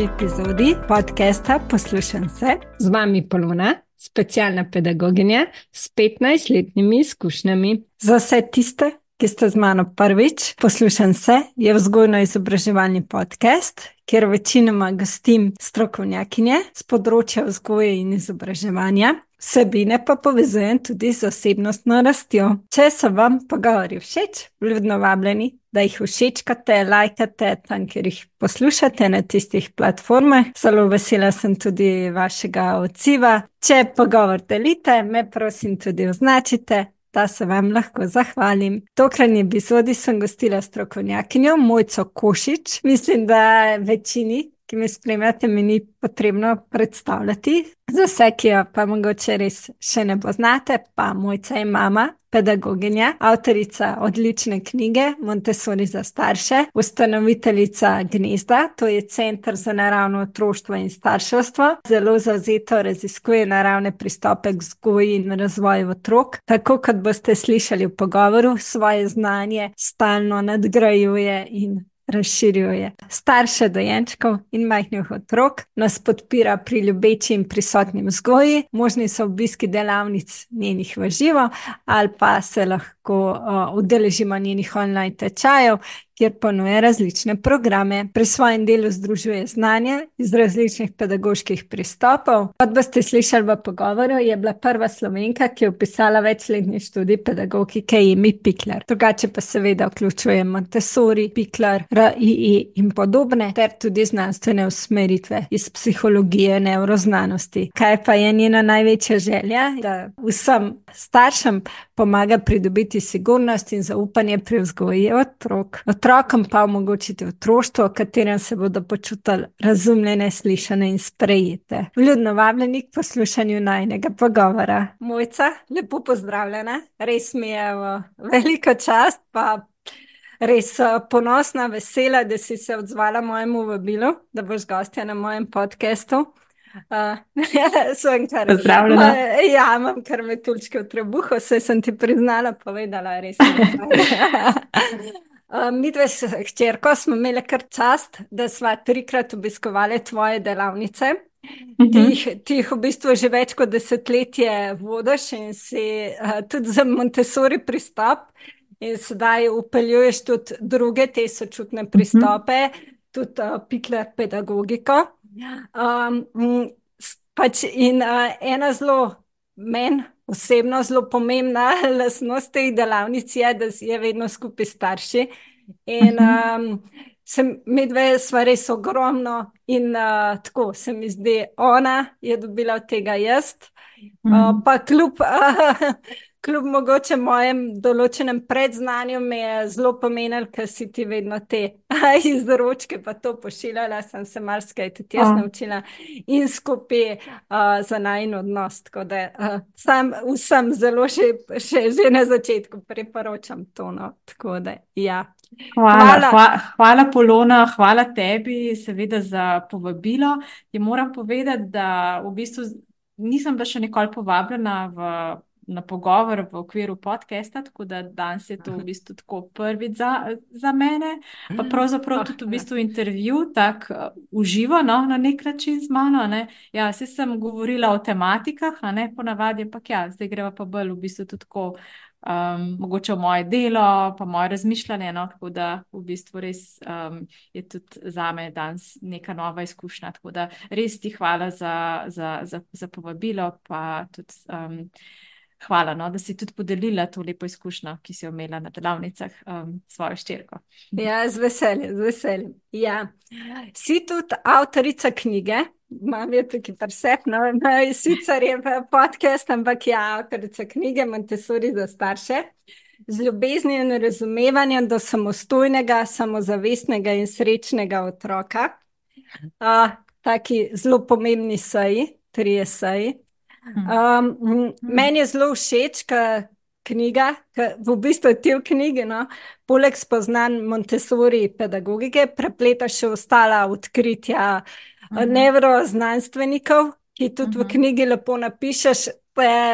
novi epizodi podcasta Poslušam se. Z vami Polona, specialna pedagoginja s 15-letnimi izkušnjami. Za vse tiste, ki ste z mano prvič, Poslušam se je vzgojno-izobraževalni podcast, kjer večinoma gostim strokovnjakinje z področja vzgoje in izobraževanja. Vsebine pa povezujem tudi z osebnostno rastjo. Če so vam pogovori všeč, vljudno vabljeni, da jih všečkate, lajkate tam, kjer jih poslušate na tistih platformah. Zelo vesela sem tudi vašega odziva. Če pogovor delite, me prosim tudi označite. Da se vam lahko zahvalim. Tokratni epizodi sem gostila strokovnjakinjo Mojco Košič. Mislim, da večini ki me spremljate, mi ni potrebno predstavljati. Za vse, ki jo pa mogoče res še ne poznate, pa mojca je mama, pedagoginja, avtorica odlične knjige Montessori za starše, ustanoviteljica Gnezda, to je Center za naravno otroštvo in starševstvo. Zelo zauzeto raziskuje naravne pristope k vzgoji in razvoju otrok. Tako kot boste slišali v pogovoru, svoje znanje stalno nadgrajuje in razširjuje. Starše dojenčkov in majhnih otrok nas podpira pri ljubeči in prisotni vzgoji, možni so obiski delavnic njenih v živo, ali pa se lahko uh, udeležimo njenih online tečajev, kjer ponuja različne programe. Pri svojem delu združuje znanje iz različnih pedagoških pristopov. Kot boste slišali v pogovoru, je bila prva slovenka, ki je upisala večletni študij pedagogike Emi Pikler. Drugače pa seveda vključuje Montessori, Pikler, RII in podobne, ter tudi znanstvene usmeritve iz psihologije neuroznanosti. Kaj pa je njena največja želja? Da vsem staršem pomaga pridobiti sigurnost in zaupanje pri vzgoji otrok. Otrokom pa omogočiti otroštvo, v katerem se bodo počutili razumljene, slišane in sprejete. Vljudno vabljeni k poslušanju najnega pogovora. Mojca, lepo pozdravljena, res mi je veliko čast, pa res ponosna, vesela, da si se odzvala mojemu vabilu, da boš gostja na mojem podkastu. Uh, Pozdravljena. Ja, imam kar me tulčke v trebuhu, vse sem ti priznala, povedala, res. Mi dve s hčerko smo imeli kar čast, da smo trikrat obiskovali tvoje delavnice. Ti jih, ti jih v bistvu že več kot desetletje vodiš in si uh, tudi za Montessori pristop, in sedaj upeljuješ tudi druge te sočutne pristope, tudi uh, pikler pedagogiko. Um, pač in uh, ena zelo meni osebno zelo pomembna lastnost teh delavnic je, da je vedno skupaj starši. In um, mi dve smo res ogromno, in uh, tako se mi zdi, ona je dobila od tega jaz. Uh, pa kljub uh, kljub mogoče mojem določenem predznanju, mi je zelo pomenil, ker si ti vedno te izročke pa to pošiljala, sem se marsikaj tudi jaz naučila in skupaj uh, za najn odnos. Tako da uh, sam vsem zelo še, še, že na začetku priporočam to. No. Tako da, ja. Hvala, hvala. Hva, hvala, Polona, hvala tebi, seveda, za povabilo. Je moram povedati, da v bistvu nisem bila še nikoli povabljena v na pogovor v okviru podcasta, tako da danes je to v bistvu tako prvi za, za mene, pa pravzaprav tudi v bistvu intervju, tako uh, uživo no, na nek način z mano. Ne. Ja, se sem govorila o tematikah, a ne ponavadi, ampak ja, zdaj greva pa bolj v bistvu tudi tako. Um, mogoče moje delo, pa moje razmišljanje. No, tako da v bistvu res um, je tudi za me danes neka nova izkušnja. Tako da res ti hvala za, za, za, za povabilo, pa tudi. Um, hvala, no, da si tudi podelila to lepo izkušnjo, ki si jo imela na delavnicah um, s svojo ščirko. Ja, z veseljem, z veseljem. Ja. Si tudi avtorica knjige. Imam jo tukaj presep, no, sicer je podcast, ampak je avtorica knjige Montessori za starše. Z ljubeznijo in razumevanjem do samostojnega, samozavestnega in srečnega otroka. Uh, taki zelo pomembni seji, tri seji. Um, meni je zelo všeč, ker knjiga, ker v bistvu ti v knjigi, no, poleg spoznanj Montessori pedagogike, prepleta še ostala odkritja uh -huh. nevroznanstvenikov, ki tudi uh -huh. v knjigi lepo napišeš.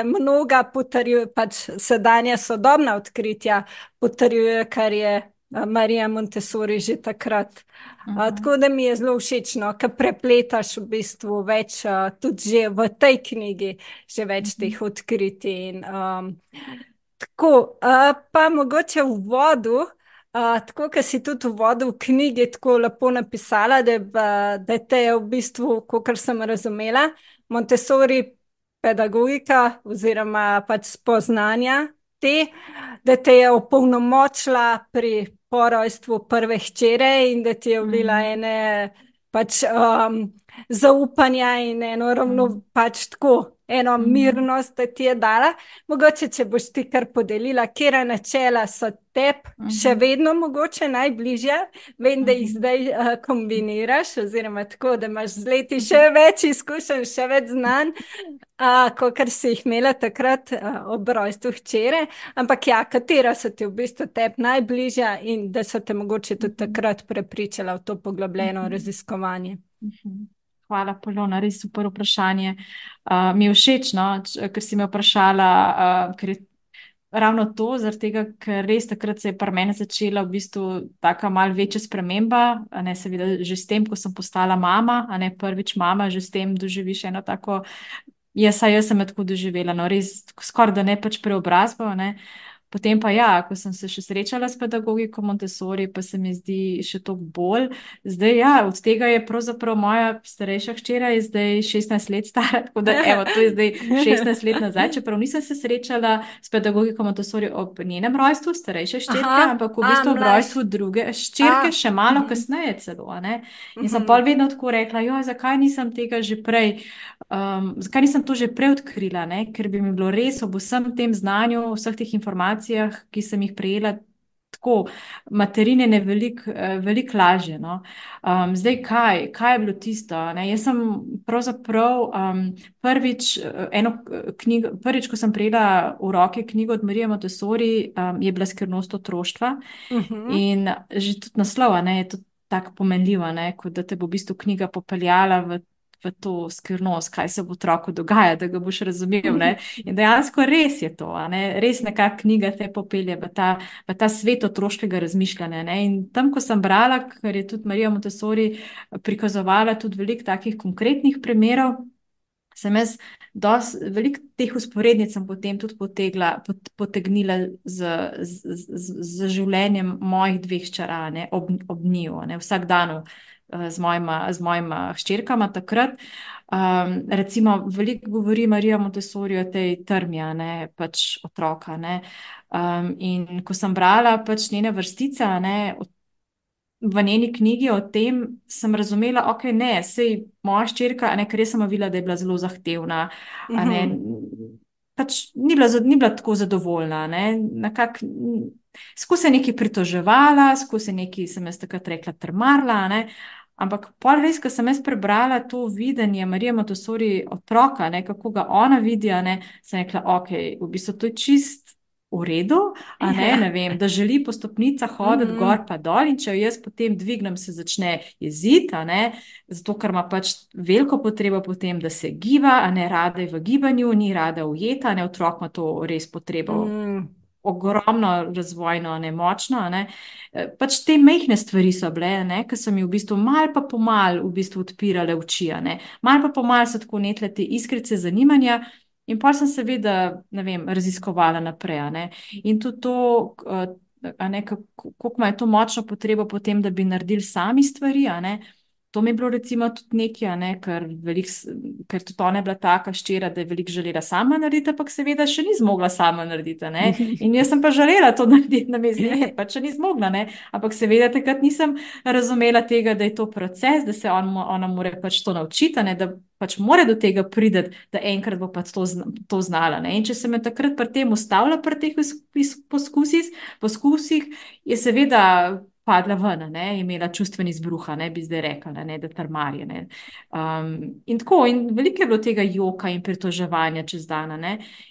Mnoga potrjujejo, pač sedanja sodobna odkritja potrjujejo, kar je Marija Montessori že takrat. Uh -huh. Tako da mi je zelo všeč, no, ker prepletaš v bistvu več, tudi že v tej knjigi, že več -huh. teh odkritij. In, um, tako, pa mogoče v vodu. Uh, tako, ker si tudi v vodu v knjigi tako lepo napisala, da, da te je v bistvu, kot sem razumela, Montessori pedagogika oziroma pač spoznanja te, da te je opolnomočila pri porojstvu prve hčere in da ti je vlila mm. ene pač um, zaupanja in eno ravno mm. pač tako eno mm. mirnost, da ti je dala. Mogoče, če boš ti kar podelila, kera načela so tebi mm -hmm. še vedno mogoče najbližja, vem, da jih mhm. zdaj uh, kombiniraš, oziroma tako, da imaš z leti še mhm. več izkušenj, še več znanj, uh, kot si jih imela takrat uh, ob rojstvu hčere. Ampak ja, katera so ti v bistvu tebi najbližja in da so te mogoče tudi mhm. takrat prepričala v to poglobljeno mm -hmm. raziskovanje. Mm -hmm. Hvala, Polona, res super vprašanje. Uh, mi je všeč, no, ker si me vprašala, uh, ker je ravno to, tega, ker res takrat se je pri meni začela v bistvu tako malce večja sprememba. Ne, seveda, že s tem, ko sem postala mama, a ne prvič mama, že s tem doživiš eno tako. Jaz, jaz sem tako doživela, no, res skoraj da ne pač preobrazbo. Ne. Uh, Potem pa ja, ko sem se še srečala s pedagogiko Montessori, pa se mi zdi še toliko bolj. Zdaj, ja, od tega je pravzaprav moja starejša hčera, je zdaj 16 let stara, tako da evo, to je zdaj 16 let nazaj. Čeprav nisem se srečala s pedagogiko Montessori ob njenem rojstvu, starejša hčerka, ampak v bistvu ob rojstvu druge hčerke, še malo mhm. kasneje celo. Ne? In sem mhm. pa vedno tako rekla, jo, zakaj nisem tega že prej, um, zakaj nisem to že prej odkrila, ne? ker bi mi bilo res ob vsem tem znanju, vseh teh informacij informacijah, ki sem jih prejela. Tako, materine je veliko eh, velik lažje. No. Um, zdaj, kaj, kaj je bilo tisto? Ne? Jaz sem pravzaprav um, prvič, eh, eno eh, knjigo, prvič, ko sem prejela v roke knjigo od Marije Montessori, um, je bila Skrivnost otroštva. Uh mhm. -huh. In že tudi naslova ne, je tako pomenljiva, kot da te bo v bistvu knjiga popeljala v v to skrivnost, kaj se bo otroku dogaja, da ga boš razumel. Ne? In dejansko res je to, ne? res neka knjiga te popelje v ta, v ta svet otroškega razmišljanja. Ne? In tam, ko sem brala, ker je tudi Marija Montessori prikazovala tudi veliko takih konkretnih primerov. Sem jaz veliko teh usporednic potem tudi potegla, pot, potegnila z, z, z, z življenjem mojih dveh črane ob, ob njiju, vsak dan. Eh, z mojima, z mojima hčerkama takrat. Um, recimo, veliko govori Marija Montessori o tej trmi, ne pač otroka. Ne. Um, in ko sem brala pač njene vrstice ne, v njeni knjigi o tem, sem razumela, okay, ne, sej moja hčerka, ne, ker sem videla, da je bila zelo zahtevna. Ne, mhm. pač ni, bila, ni bila tako zadovoljna. Skozi se nekaj pritoževala, skozi se nekaj, sem jaz takrat rekla, trmarla. Ne? Ampak pol res, ko sem jaz prebrala to videnje Marije Montessori otroka, ne, kako ga ona vidi, ne, sem rekla, ok, v bistvu to je čist v redu, a ne, ja. ne vem, da želi po stopnicah hoditi mm -hmm. gor pa dol in če jo jaz potem dvignem, se začne jeziti, ne, zato ker ima pač veliko potrebo potem, da se giba, a ne rada je v gibanju, ni rada ujeta, ne, otrok ima to res potrebo. Mm ogromno razvojno, ne močno. Ne. E, pač te mehke stvari so bile, ki so mi v bistvu mal pa pomal v bistvu odpirale oči, mal pa pomal so tako netle te iskrice zanimanja. In pa sem seveda, ne vem, raziskovala naprej. Ne. In tudi to, kako ima to močno potrebo potem, da bi naredili sami stvari. To mi je bilo recimo tudi nekaj, ne, ker, velik, ker tudi ona je bila taka ščira, da je veliko želela sama narediti, ampak seveda še ni zmogla sama narediti. Ne. In jaz sem pa želela to narediti na mezni, pa če ni zmogla. Ne. Ampak seveda takrat nisem razumela tega, da je to proces, da se on, ona mora pač to naučiti, ne, da pač mora do tega priti, da enkrat bo pač to, to znala. Ne. In če se me takrat pri tem ustavila, pri teh poskusih, poskusih, je seveda padla ven, ne, imela čustveni izbruh, ne bi zdaj rekla, ne, da trmarje. Ne. Um, in tako, in veliko je bilo tega joka in pritoževanja čez dan.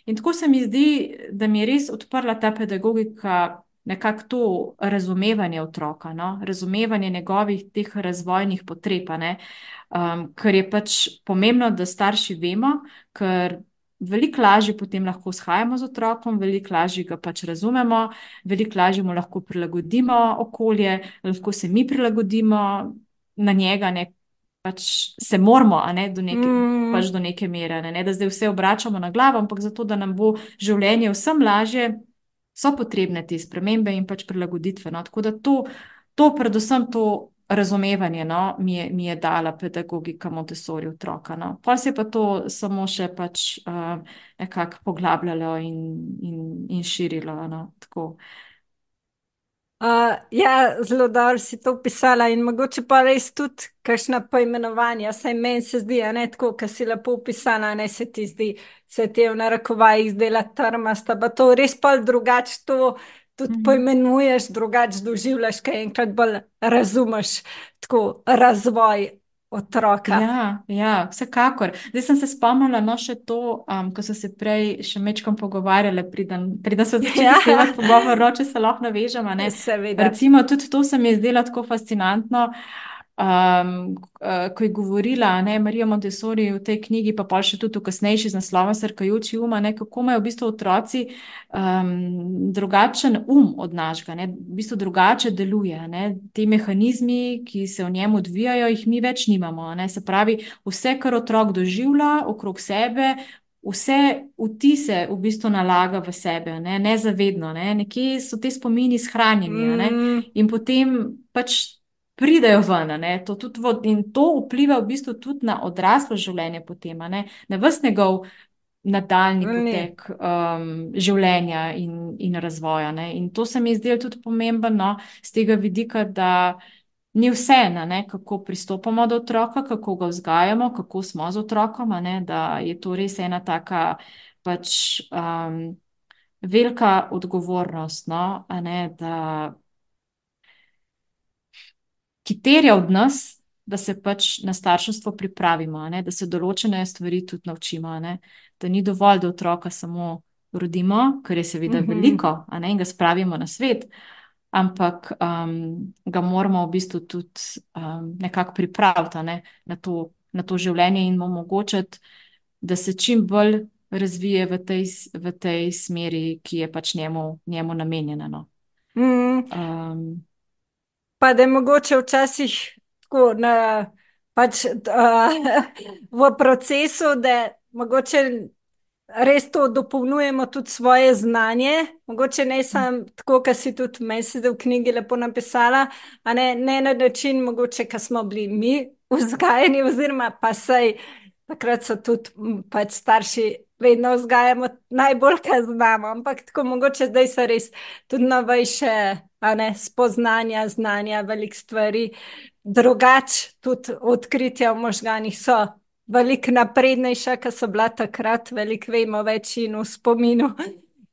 In tako se mi zdi, da mi je res odprla ta pedagogika. Nekako to razumevanje otroka, no? razumevanje njegovih teh razvojnih potreb, um, ker je pač pomembno, da starši vemo, ker veliko lažje potem lahko shajamo z otrokom, veliko lažje ga pač razumemo, veliko lažje mu lahko prilagodimo okolje, lahko se mi prilagodimo na njega, ne pač se moramo, ne do neke, mm. pač do neke mere, ne, ne da zdaj vse obračamo na glavo, ampak zato, da nam bo življenje vsem lažje, so potrebne te spremembe in pač prilagoditve. No. Tako da to, to predvsem to razumevanje no, mi, je, mi je dala pedagogika Montessori otroka. No. Pa se je pa to samo še pač uh, nekako poglabljalo in, in, in širilo. No. Uh, ja, zelo dobro si to opisala in mogoče pa res tudi kakšna poimenovanja. Saj meni se zdi, da je tako, kar si lepo opisala, ne se ti zdi, se ti je v narekovajih zdela trmasta, pa to res pa drugače to tudi mm -hmm. poimenuješ, drugače doživljaš, kaj enkrat bolj razumeš, tako razvoj. Otroka. Ja, ja, vsekakor. Zdaj sem se spomnila, no, še to, um, ko so se prej še mečkom pogovarjali, preden so začeli ja. snemati pogovor, če se lahko navežemo. Recimo, tudi to se mi je zdelo tako fascinantno. Um, ko je govorila ne, Marija Montessori v tej knjigi, pa pa še tudi v kasnejši z naslovom Srkajoči um, kako imajo v bistvu otroci um, drugačen um od našega, ne, v bistvu drugače deluje. Ne, te mehanizmi, ki se v njem odvijajo, jih mi več nimamo. Ne, se pravi, vse, kar otrok doživlja okrog sebe. Vse vtise v bistvu nalaga v sebe, ne, nezavedno, ne, nekje so te spomini shranjeni, ne, mm. in potem pač pridejo ven. To v, in to vpliva v bistvu tudi na odraslo življenje, potem, na vse njegov nadaljni potek um, življenja in, in razvoja. Ne? In to se mi zdi tudi pomembno no, z tega vidika, da. Ni vseeno, kako pristopamo do otroka, kako ga vzgajamo, kako smo z otrokom, ne, da je to res ena taka pač, um, velika odgovornost, no, ne, da ki terja od nas, da se pač na starševstvo pripravimo, da se določene stvari tudi naučimo. Da ni dovolj, da otroka samo rodimo, kar je seveda mm -hmm. veliko, in ga spravimo na svet, ampak um, ga moramo v bistvu tudi um, nekako pripraviti ne? na, to, na to življenje in mu omogočiti, da se čim bolj razvije v tej, v tej smeri, ki je pač njemu, njemu namenjena. No? Mm. Um, pa da je mogoče včasih tako na, pač, uh, v procesu, da mogoče res to dopolnjujemo tudi svoje znanje. Mogoče ne samo tako, kot si tudi mesec v knjigi lepo napisala, a ne, ne na način, mogoče, ki smo bili mi vzgajeni, oziroma pa sej. Takrat so tudi pač starši vedno vzgajamo najbolj, kar znamo, ampak tako mogoče zdaj so res tudi novejše ne, spoznanja, znanja, velik stvari, drugače tudi odkritja v možganjih so. Veliko naprednejša, kot so bila takrat, veliko vemo več in v spominu.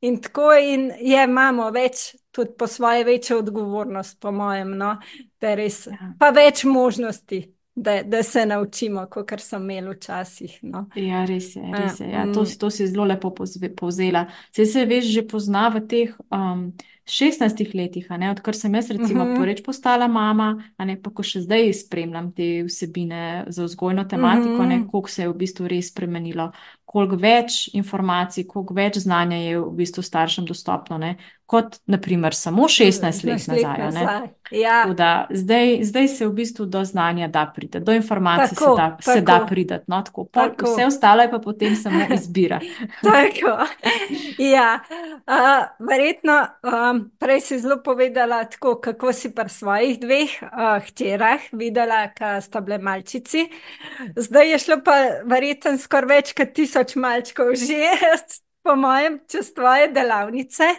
In tako in je, imamo več, tudi po svoje večjo odgovornost, po mojem, no, da res, ja. pa več možnosti da, da se naučimo, kot so imeli včasih. No. Ja, res je. Res je. Ja, to, to si zelo lepo povzela. Se se veš, že pozna v teh. Um, 16 letih, odkar sem jaz, recimo, uh mhm. -huh. prvič postala mama, ne pa ko še zdaj spremljam te vsebine za vzgojno tematiko, uh -huh. koliko se je v bistvu res spremenilo, koliko več informacij, koliko več znanja je v bistvu staršem dostopno, ne? kot naprimer samo 16 let nazaj. nazaj. Ja. Da, zdaj, zdaj se v bistvu do znanja da priti, do informacij tako, se da, tako. Se da priti. No? Vse ostalo je pa potem samo izbira. tako. Ja, uh, verjetno. Um, Um, prej si zelo povedala, tako, kako si pri svojih dveh uh, hčerah videla, da sta bile malčici. Zdaj je šlo pa verjetno skoraj več kot tisoč malčkov že. Po mojem, čez tvoje delavnice.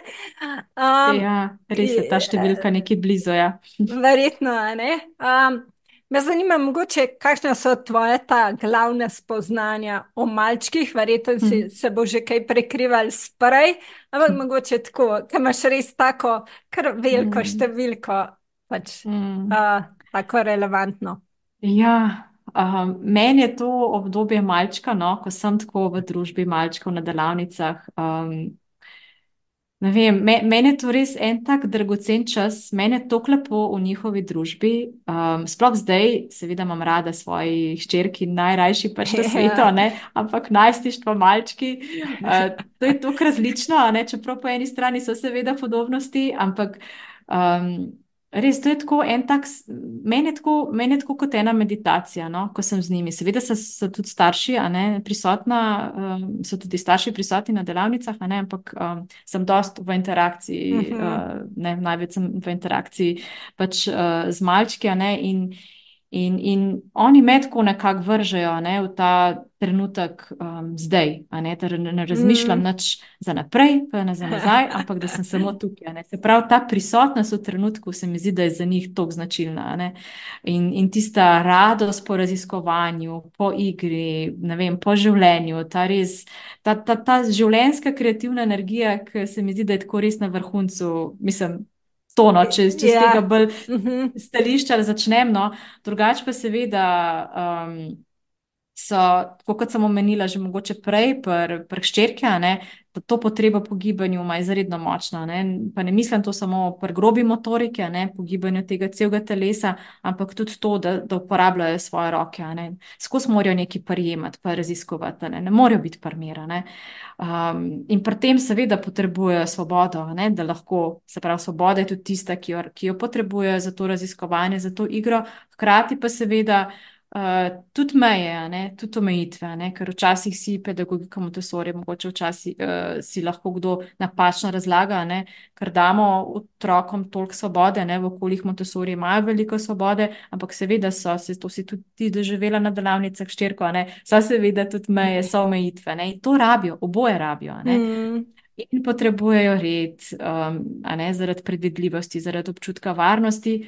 Um, ja, res je ta številka nekaj blizu. Ja. Verjetno, ne. Um, Me zanima, mogoče, kakšne so tvoje ta glavne spoznanja o malčkih, verjetno si, mm. se bo že kaj prekrival sprej, ampak mm. mogoče tako, da imaš res tako veliko mm. številko, pač mm. uh, tako relevantno. Ja, uh, meni je to obdobje malčka, no, ko sem tako v družbi malčkov na delavnicah. Um, Vem, me, meni je to res en tak dragocen čas, meni je tako lepo v njihovi družbi. Um, sploh zdaj, seveda, imam rada svoje hčerki, najrajši pač na svetu, ne? ampak najstištvo malčki. Uh, to je tako različno, čeprav po eni strani so seveda podobnosti, ampak. Um, Res, to je tako en tak, meni je tako, meni je tako kot ena meditacija, no, ko sem z njimi. Seveda so, so tudi starši, a ne prisotna, um, so tudi starši prisotni na delavnicah, ne, ampak um, sem dost v interakciji, uh -huh. uh, ne, največ sem v interakciji pač uh, z malčki, ne, in, In, in oni me tako nekako vržejo ne, v ta trenutek um, zdaj, ne, da ne razmišljam mm. nič za naprej, pa ne za nazaj, ampak da sem samo tukaj. Se pravi, ta prisotnost v trenutku se mi zdi, da je za njih tako značilna. In, in tista radost po raziskovanju, po igri, vem, po življenju, ta, res, ta, ta, ta življenjska kreativna energija, ki se mi zdi, da je tako res na vrhuncu, mislim tono, če, če z ja. tega bolj mhm. stališča začnem. No. Drugače pa seveda. Um, So, kot sem omenila, že mogoče prej, prhščerke, to potreba po gibanju ima izredno močno. Ne? Pa ne mislim to samo pri grobi motoriki, ne? po gibanju tega celega telesa, ampak tudi to, da, da uporabljajo svoje roke. Skozi morajo nekaj prijemati, pa raziskovati, ne, ne morajo biti parmirane. Um, in pri tem, seveda, potrebujejo svobodo, ne? da lahko, se pravi, svoboda je tudi tista, ki jo, ki jo potrebujejo za to raziskovanje, za to igro, hkrati pa seveda. Uh, tudi meje, ne, tudi omejitve, ne, ker včasih si pedagogika Montessori, mogoče včasih uh, si lahko kdo napačno razlaga, ne, ker damo otrokom toliko svobode, ne, v okoljih Montessori imajo veliko svobode, ampak seveda so, se to si tudi doživela na delavnicah ščirko, ne, so seveda tudi meje, so omejitve, ne, in to rabijo, oboje rabijo, ne. Mm. In potrebujejo red, um, ne, zaradi predvidljivosti, zaradi občutka varnosti.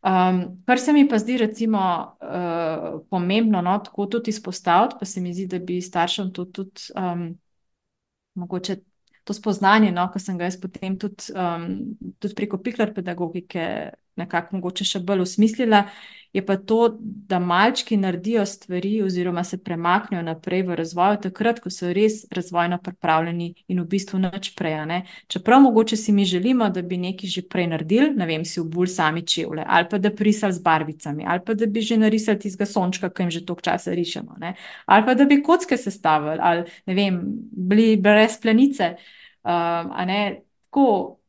Um, kar se mi pa zdi, recimo, uh, pomembno, no, tako tudi izpostaviti, pa se mi zdi, da bi staršem to tudi um, mogoče to spoznanje, no, ko sem ga jaz potem tudi, um, tudi preko piklar pedagogike nekako mogoče še bolj usmislila, je pa to, da malčki naredijo stvari oziroma se premaknejo naprej v razvoju takrat, ko so res razvojno pripravljeni in v bistvu nič prej. Čeprav mogoče si mi želimo, da bi nekaj že prej naredili, ne vem, si bolj sami čevlje ali pa da prisal z barvicami ali pa da bi že narisali tistega sončka, ki jim že toliko časa rišemo, ne? ali pa da bi kocke sestavili ali ne vem, bili brez plenice. Um, tako,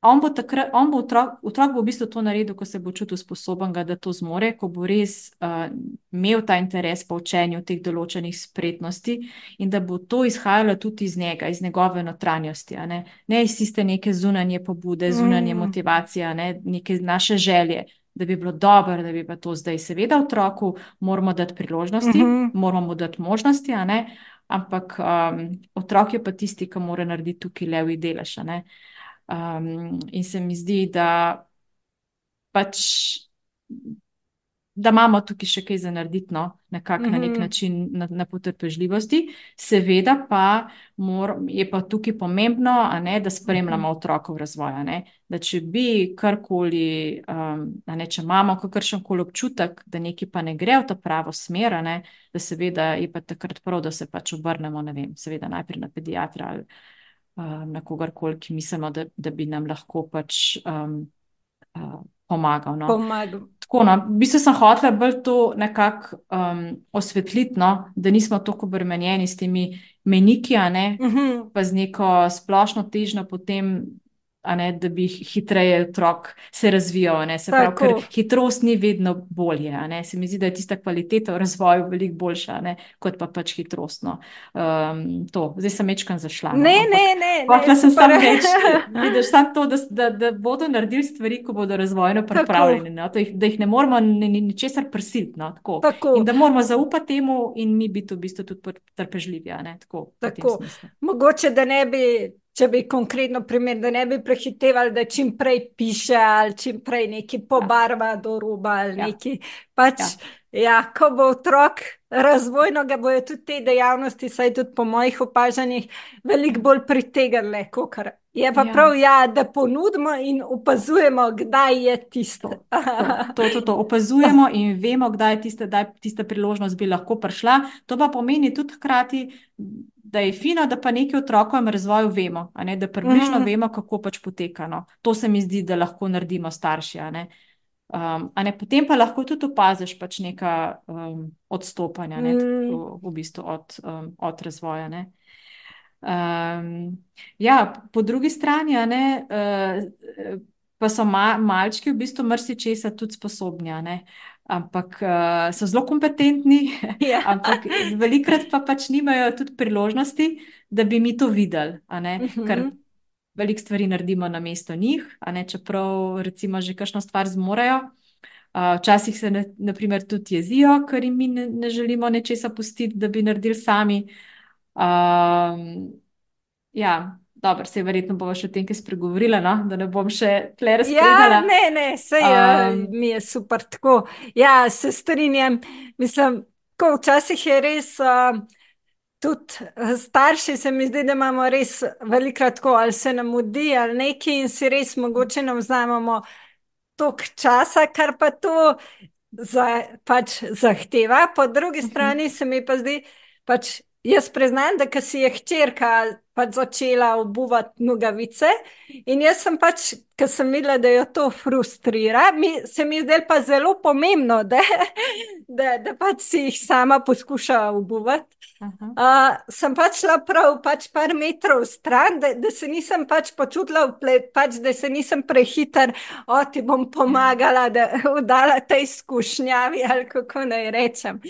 on bo, takrat, on bo otrok, otrok bo v bistvu to naredil, ko se bo čutil sposoben, da to zmore, ko bo res uh, imel ta interes po učenju teh določenih spretnosti in da bo to izhajalo tudi iz njega, iz njegove notranjosti. Ne? ne iz tiste neke zunanje pobude, zunanje mm. motivacije, ne? neke naše želje. Da bi bilo dobro, da bi pa to zdaj, seveda, otroku moramo dati priložnosti, mm -hmm. moramo dati možnosti, ampak um, otrok je pa tisti, ki mora narediti tukaj levi delež. Um, in se mi zdi, da pač. Da imamo tukaj še kaj za narediti, no, nekako mm -hmm. na nek mhm. način, na, na potrpežljivosti. Seveda pa mor, je pa tukaj pomembno, ne, da spremljamo mhm. otrokov razvoj. Da če bi karkoli, um, ne, če imamo kakršen koli občutek, da nekaj pa ne gre v to pravo smer, ne, da seveda je pa takrat prav, da se pač obrnemo, ne vem, seveda najprej na pediatra ali na kogarkoli, ki mislimo, da, da bi nam lahko pač um, uh, pomagal. No. Pomagam. Tako, no, v bistvu sem hotel bolj to nekako um, osvetliti, no, da nismo tako obremenjeni s temi meniki, uh mhm. -huh. pa z neko splošno težnjo potem ne, da bi hitreje otrok se razvijal. Se pravi, ker hitrost ni vedno bolje. Se mi zdi, da je tista kvaliteta v razvoju veliko boljša, ne, kot pa pač hitrost. No. Um, Zdaj sem večkrat zašla. No, ne, ne, ne. Hvala sem samo reči, vidiš, sam to, da, da, da bodo naredili stvari, ko bodo razvojno pripravljeni. No, jih, da jih ne moramo ničesar ni prisiliti. No, tako. Tako. In da moramo zaupati temu in mi biti v bistvu tudi trpežljivi. Tako, tako. Mogoče, da ne bi če bi konkretno primer, da ne bi prehitevali, da čim prej piše ali čim prej nekaj pobarva do roba ali ja. nekaj. Pač, ja. Ja, ko bo otrok razvojno, ga bojo tudi te dejavnosti, saj tudi po mojih opažanjih, veliko bolj pritegnile, kot kar je pa ja. prav, ja, da ponudimo in opazujemo, kdaj je tisto. To, to, to, to opazujemo in vemo, kdaj je tista, tista priložnost bi lahko prišla. To pa pomeni tudi hkrati da je fino, da pa nekaj otrokovem razvoju vemo, ne, da približno mm. vemo, kako pač poteka. No. To se mi zdi, da lahko naredimo starši. Um, ne, potem pa lahko tudi opaziš pač neka um, odstopanja ne, mm. v, v bistvu od, um, od razvoja. Um, ja, po drugi strani ne, uh, pa so ma, malčki v bistvu mrsičesa tudi sposobni. Ampak uh, so zelo kompetentni, ja. ampak velikrat pa pač nimajo tudi priložnosti, da bi mi to videli. Uh mhm. -huh. Ker veliko stvari naredimo na mesto njih, ne, čeprav recimo že kakšno stvar zmorejo. Včasih se ne, naprimer, tudi jezijo, ker jim mi ne, ne želimo nečesa pustiti, da bi naredili sami. Um, ja, dobro, se je verjetno bomo še o tem, kaj spregovorila, no? da ne bom še tle razpravljala. Ja, ne, ne, se je, um, mi je super tako. Ja, se strinjam. Mislim, ko včasih je res. Uh, Tudi eh, starši se mi zdi, da imamo res velikrat tako, ali se nam mudi, ali nekaj, in si res mogoče ne vzamemo toliko časa, kar pa to za, pač zahteva. Po drugi mhm. strani se mi pa zdi, pač jaz priznam, da si je hčerka pač začela obuvati nogavice. In jaz sem pač, ker sem videla, da jo to frustrira, mi, se mi zdaj pa zelo pomembno, da, da, da pač si jih sama poskuša obuvati. Uh, sem pač šla prav pač par metrov stran, da, da se nisem pač počutila, pač, da se nisem prehiter, o ti bom pomagala, da vdala tej izkušnjavi ali kako naj rečem.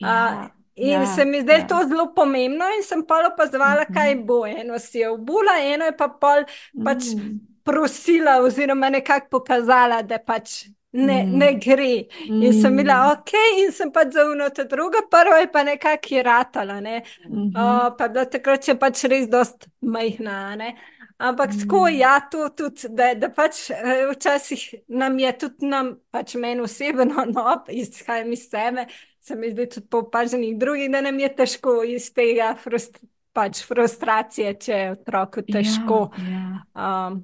Uh, In ja, se mi zdaj ja. to zelo pomembno, in sem pa opazovala, mm -hmm. kaj bo. Eno si je obula, eno je pa pol pač mm. prosila, oziroma nekako pokazala, da pač ne, mm. ne gre. Mm. In sem bila ok, in sem pač zaunila ta druga, prva je pa nekako iratala. Ne? Mm -hmm. uh, pa da takrat je pač res dost majhna. Ne? Ampak mm. tako, ja, to tudi, da, da pač eh, včasih nam je tudi nam, pač meni osebno, no, izhajam iz sebe se mi zdi tudi po opaženih drugih, da nam je težko iz tega frust, pač frustracije, če je otroku težko. Ja, ja. Um,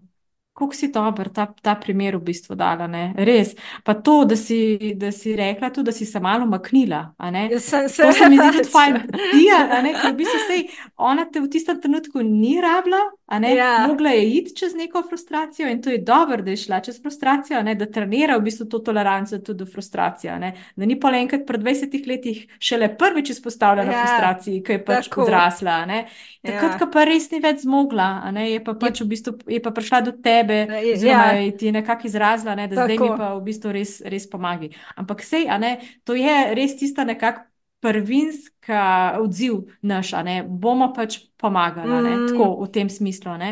Kako si dober ta, ta primer v bistvu dala, ne? res. Pa to, da si, da si rekla, tudi, da si se malo maknila. Sem se, to se mi zdi tudi fajn. Tija, ker v bistvu sej, ona te v tistem trenutku ni rabila, ja. mogla je iti čez neko frustracijo in to je dobro, da je šla čez frustracijo, ne? da trenira v bistvu to toleranco tudi do frustracije. Ne? Da ni pa enkrat pred 20 letih šele prvič izpostavljena ja. frustraciji, ki je pač Tako. odrasla. Takrat, ja. ko pa res ni več zmogla, je pa, pač v bistvu, je pa prišla do tebe tebe, oziroma ja. ti je nekako izrazila, ne, da Tako. zdaj mi pa v bistvu res, res pomagi. Ampak sej, ne, to je res tista nekakšna prvinska odziv naš, ne, bomo pač pomagali, mm. tako v tem smislu. Ne.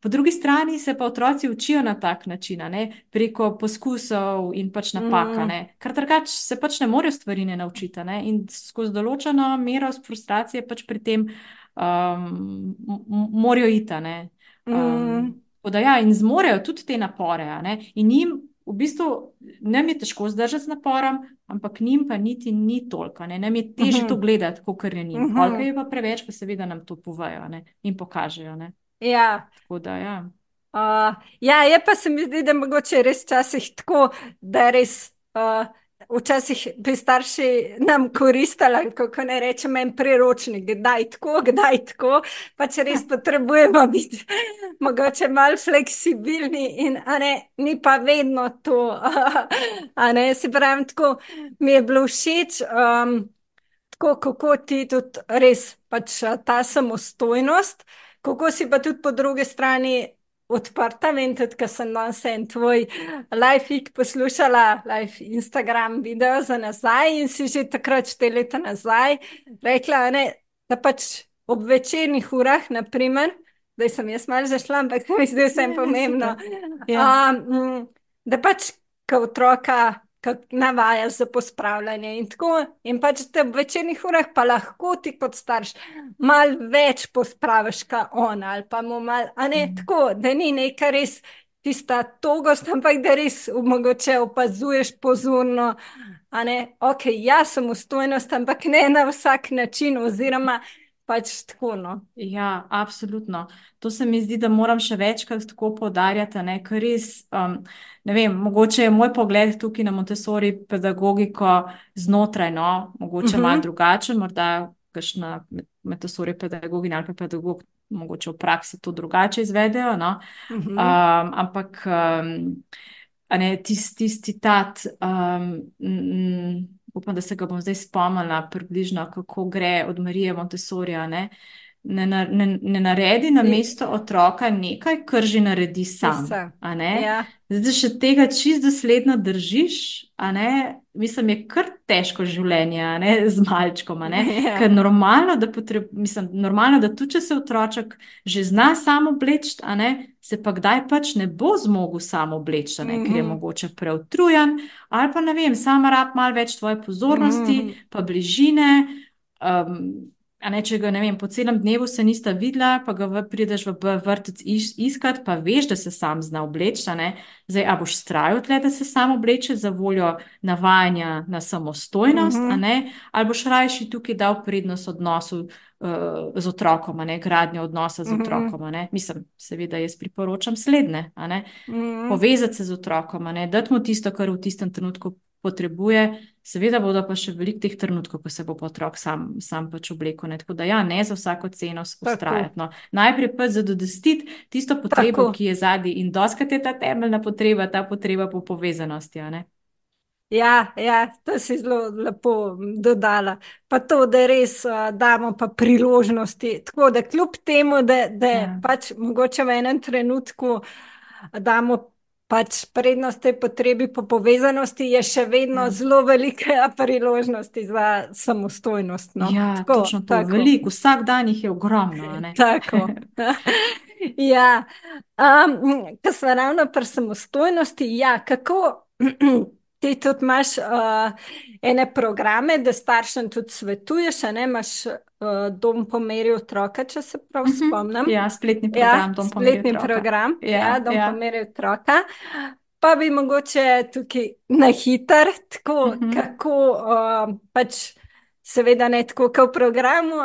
Po drugi strani se pa otroci učijo na tak način, ne, preko poskusov in pač napaka, mm. ker drugače se pač ne morejo stvari ne naučiti. Ne, in skozi določeno mero frustracije pač pri tem um, morajo iti. Um, mm. Da, ja, in zmorejo tudi te napore. In jim v bistvu ne je težko zdržati z naporom, ampak njim pa niti ni toliko. Ne Nam je težje uh -huh. to gledati, kot je njim. Uh -huh. Koliko je pa preveč, pa seveda nam to povejo ne? in pokažejo. Ne? Ja. Da, ja. Uh, ja, je pa se mi zdi, da mogoče res včasih tako, da res. Uh, včasih bi starši nam koristili, kako ne rečem, en priročnik, kdaj tako, kdaj tako. Pa če res potrebujemo biti mogoče malo fleksibilni, in ne, ni pa vedno to. Ne, se pravi, tako mi je bilo všeč. Um, Tako, kako ti tudi res pač ta samostojnost, kako si pa tudi po drugi strani odprta. Vem tudi, ker sem danes en tvoj live poslušala, live Instagram video za nazaj in si že takrat štiri leta nazaj rekla, ne, da pač ob večernih urah, naprimer, da sem jaz malo zašla, ampak mi zdi se jim pomembno. Ja. Um, da pač, ko otroka kako navajaš za pospravljanje. In, tako, in pač te v večernih urah pa lahko ti kot starš malo več pospraviš, kot on ali pa mu malo, a ne mm. tako, da ni nekaj res. Tista togost, ampak da res mogoče opazuješ pozorno, da je ok, jaz sem ustojnost, ampak ne na vsak način, oziroma pač tako. No. Ja, absolutno. To se mi zdi, da moram še večkrat tako podarjati, ker res, um, ne vem, mogoče je moj pogled tukaj na Montessori pedagogiko znotraj, no, mogoče uh -huh. malo mhm. drugačen, morda kakšna metasorja pedagoginja ali pa pedagog, mogoče v praksi to drugače izvedejo. No? Uh -huh. um, ampak um, tisti tis citat, um, upam, da se ga bom zdaj spomnila, približno kako gre od Marije Montesorja. Ne? Ne, ne, ne naredi na mesto otroka nekaj, kar že naredi sam. Ja. Zdaj, če tega čist dosledno držiš, mislim, je kar težko življenje ne, z malčkom. Ja. Ker normalno, da potreb, mislim, normalno, da tudi če se otroček že zna samo obleči, se pa kdaj pač ne bo zmogel samo obleči, mm -hmm. ker je mhm. mogoče preutrujen ali pa ne vem, samo rab malo več tvoje pozornosti, mm -hmm. pa bližine. Um, Ne, če ga vem, po celem dnevu se nista videla, pa ga v, prideš v vrtec iš, iskat, pa veš, da se sam zna obleči. Zdaj, a boš strajal tle, da se sam obleče za voljo navajanja na samostojnost, mm -hmm. ali boš rajši tukaj dal prednost odnosu uh, z otrokom, ne, gradnjo odnosa z mm -hmm. otrokom. Ne. Mislim, seveda, jaz priporočam slednje. Mm -hmm. Povezati se z otrokom, da mu tisto, kar v tistem trenutku potrebuje. Seveda bodo pa še veliko teh trenutkov, ko se bo otrok sam, sam pač oblekel. Tako da, ja, ne za vsako ceno ustrajati. No. Najprej pa zadostiti tisto potrebo, Tako. ki je zadnji in doskrat je ta temeljna potreba, ta potreba po povezanosti. Ja, ja, to si zelo lepo dodala. Pa to, da res uh, damo pa priložnosti. Tako da, kljub temu, da, da ja. pač mogoče v enem trenutku damo pač prednost tej potrebi po povezanosti, je še vedno ja. zelo velika priložnost za samostojnost. No? Ja, tako, točno to. Tako. Veliko, vsak dan jih je ogromno. tako. ja, um, kar se ravno pri samostojnosti, ja, kako. Ti tudi imaš uh, ene programe, da staršem tudi svetuješ, ne imaš uh, dom po meri otroka, če se prav uh mhm. -huh. spomnim. Ja, spletni program, ja, dom po meri otroka. Program, ja, ja, dom ja. po meri otroka. Pa bi mogoče tukaj na hiter, tako uh mhm. -huh. kako uh, pač. Seveda ne tako, kot v programu,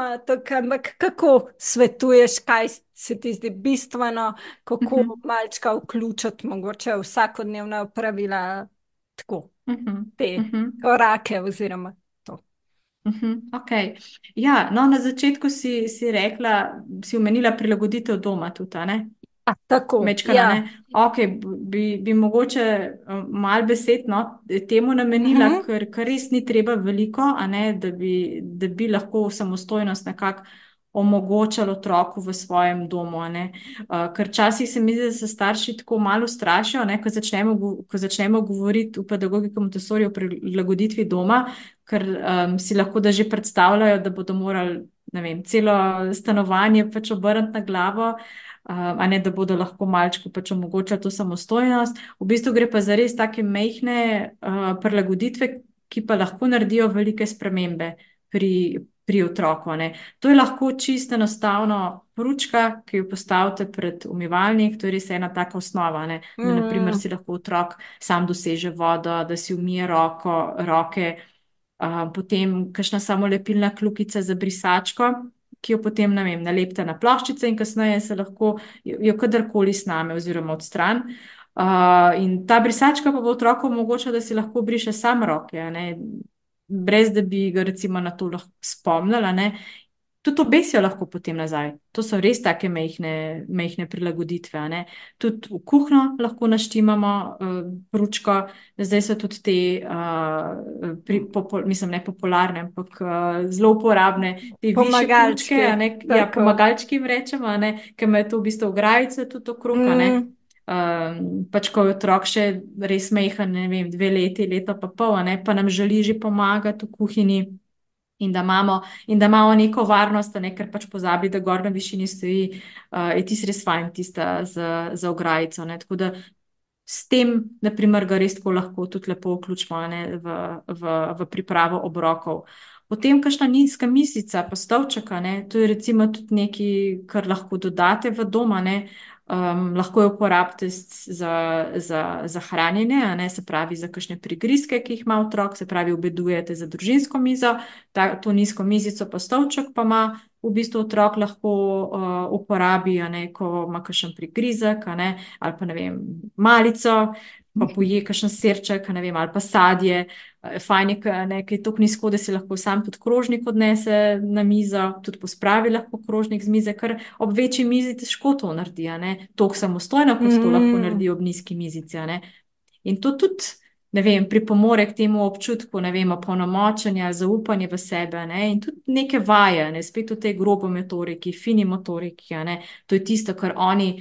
ampak kako svetuješ, kaj se ti zdi bistveno, kako uh mhm. -huh. malčka vključiti, mogoče vsakodnevna pravila, tako, uh -huh. te uh -huh. korake oziroma Uh -huh, okay. ja, no, na začetku si, si rekla, si omenila prilagoditev doma tudi. A, tako, Mečkana, ja. okay, bi, bi mogoče eh, malo besed no, temu namenila, uh mhm. -huh. ker, ker res ni treba veliko, ne, da, bi, da bi lahko samostojnost nekako omogočalo otroku v svojem domu. Uh, ker časih se mi zdi, da se starši tako malo strašijo, ne, ko, začnemo, ko začnemo govoriti v pedagogiki Montessori o prilagoditvi doma, ker um, si lahko da že predstavljajo, da bodo morali vem, celo stanovanje pač obrniti na glavo. Uh, a ne da bodo lahko malčku pač omogočali to samostojnost. V bistvu gre pa za res take mehke uh, prilagoditve, ki pa lahko naredijo velike spremembe pri, pri otroku. Ne. To je lahko čisto enostavno pručka, ki jo postavite pred umivalnik, to je res ena taka osnova. Ne. Da, mm. naprimer, si lahko otrok sam doseže vodo, da si umije roko, roke, uh, potem kakšna samo lepilna kljukica za brisačko. Ki jo potem vem, nalepite na ploščice, in kasneje se lahko jo kadarkoli sname, oziroma odstran. Uh, in ta brisačka pa bo otroku omogočila, da si lahko briše sam roke brez da bi ga recimo na to spomnila. Tudi obesijo lahko potem nazaj. To so res take mehne, mehne prilagoditve. Tudi v kuhno lahko naštimamo uh, ručko, zdaj so tudi te, uh, pri, popol, mislim, ne popularne, ampak uh, zelo uporabne, te pomagalčke. Ja, pomagalčki jim rečemo, ker imajo to v bistvu grajice tudi okrog. Mm. Um, pač, ko je otrok še res mehen, ne vem, dve leti, leto pa pol, ne, pa nam želi že pomagati v kuhinji. In da, imamo, in da imamo neko varnost, ne, ker pač pozabi, da gor na višini stoji, uh, je tisti res fajn, tista za, za ograjico. Ne. Tako da s tem, naprimer, ga res lahko tudi lepo vključimo ne, v, v, v pripravo obrokov. Potem, kakšna nizka misica, pa stavčaka, ne, to je recimo tudi nekaj, kar lahko dodate v doma. Ne. Um, lahko jo uporabite za, za, za hranjenje, ne, se pravi za kakšne prigrizke, ki jih ima otrok, se pravi, obedujete za družinsko mizo, ta, to nizko mizico, pa stolček pa ima v bistvu otrok lahko uh, uporabi, ne, ko ima kakšen prigrizek, ne, ali pa ne vem, malico, pa poje kakšen srček, ne vem, ali pa sadje. Fajn je, ker je to nizko, da si lahko sam tudi krožnik odnese na mizo, tudi pospravi lahko krožnik z mize, ker ob večji mizi težko to naredi, tako samostojno, kot mm. to lahko naredi ob nizki mizici. In to tudi. Ne vem, pripomore k temu občutku, ne vem, polnomočenja, zaupanje v sebe, ne, in tudi neke vaje, ne, spet v tej grobo motoriki, fini motoriki, ne, to je tisto, kar oni,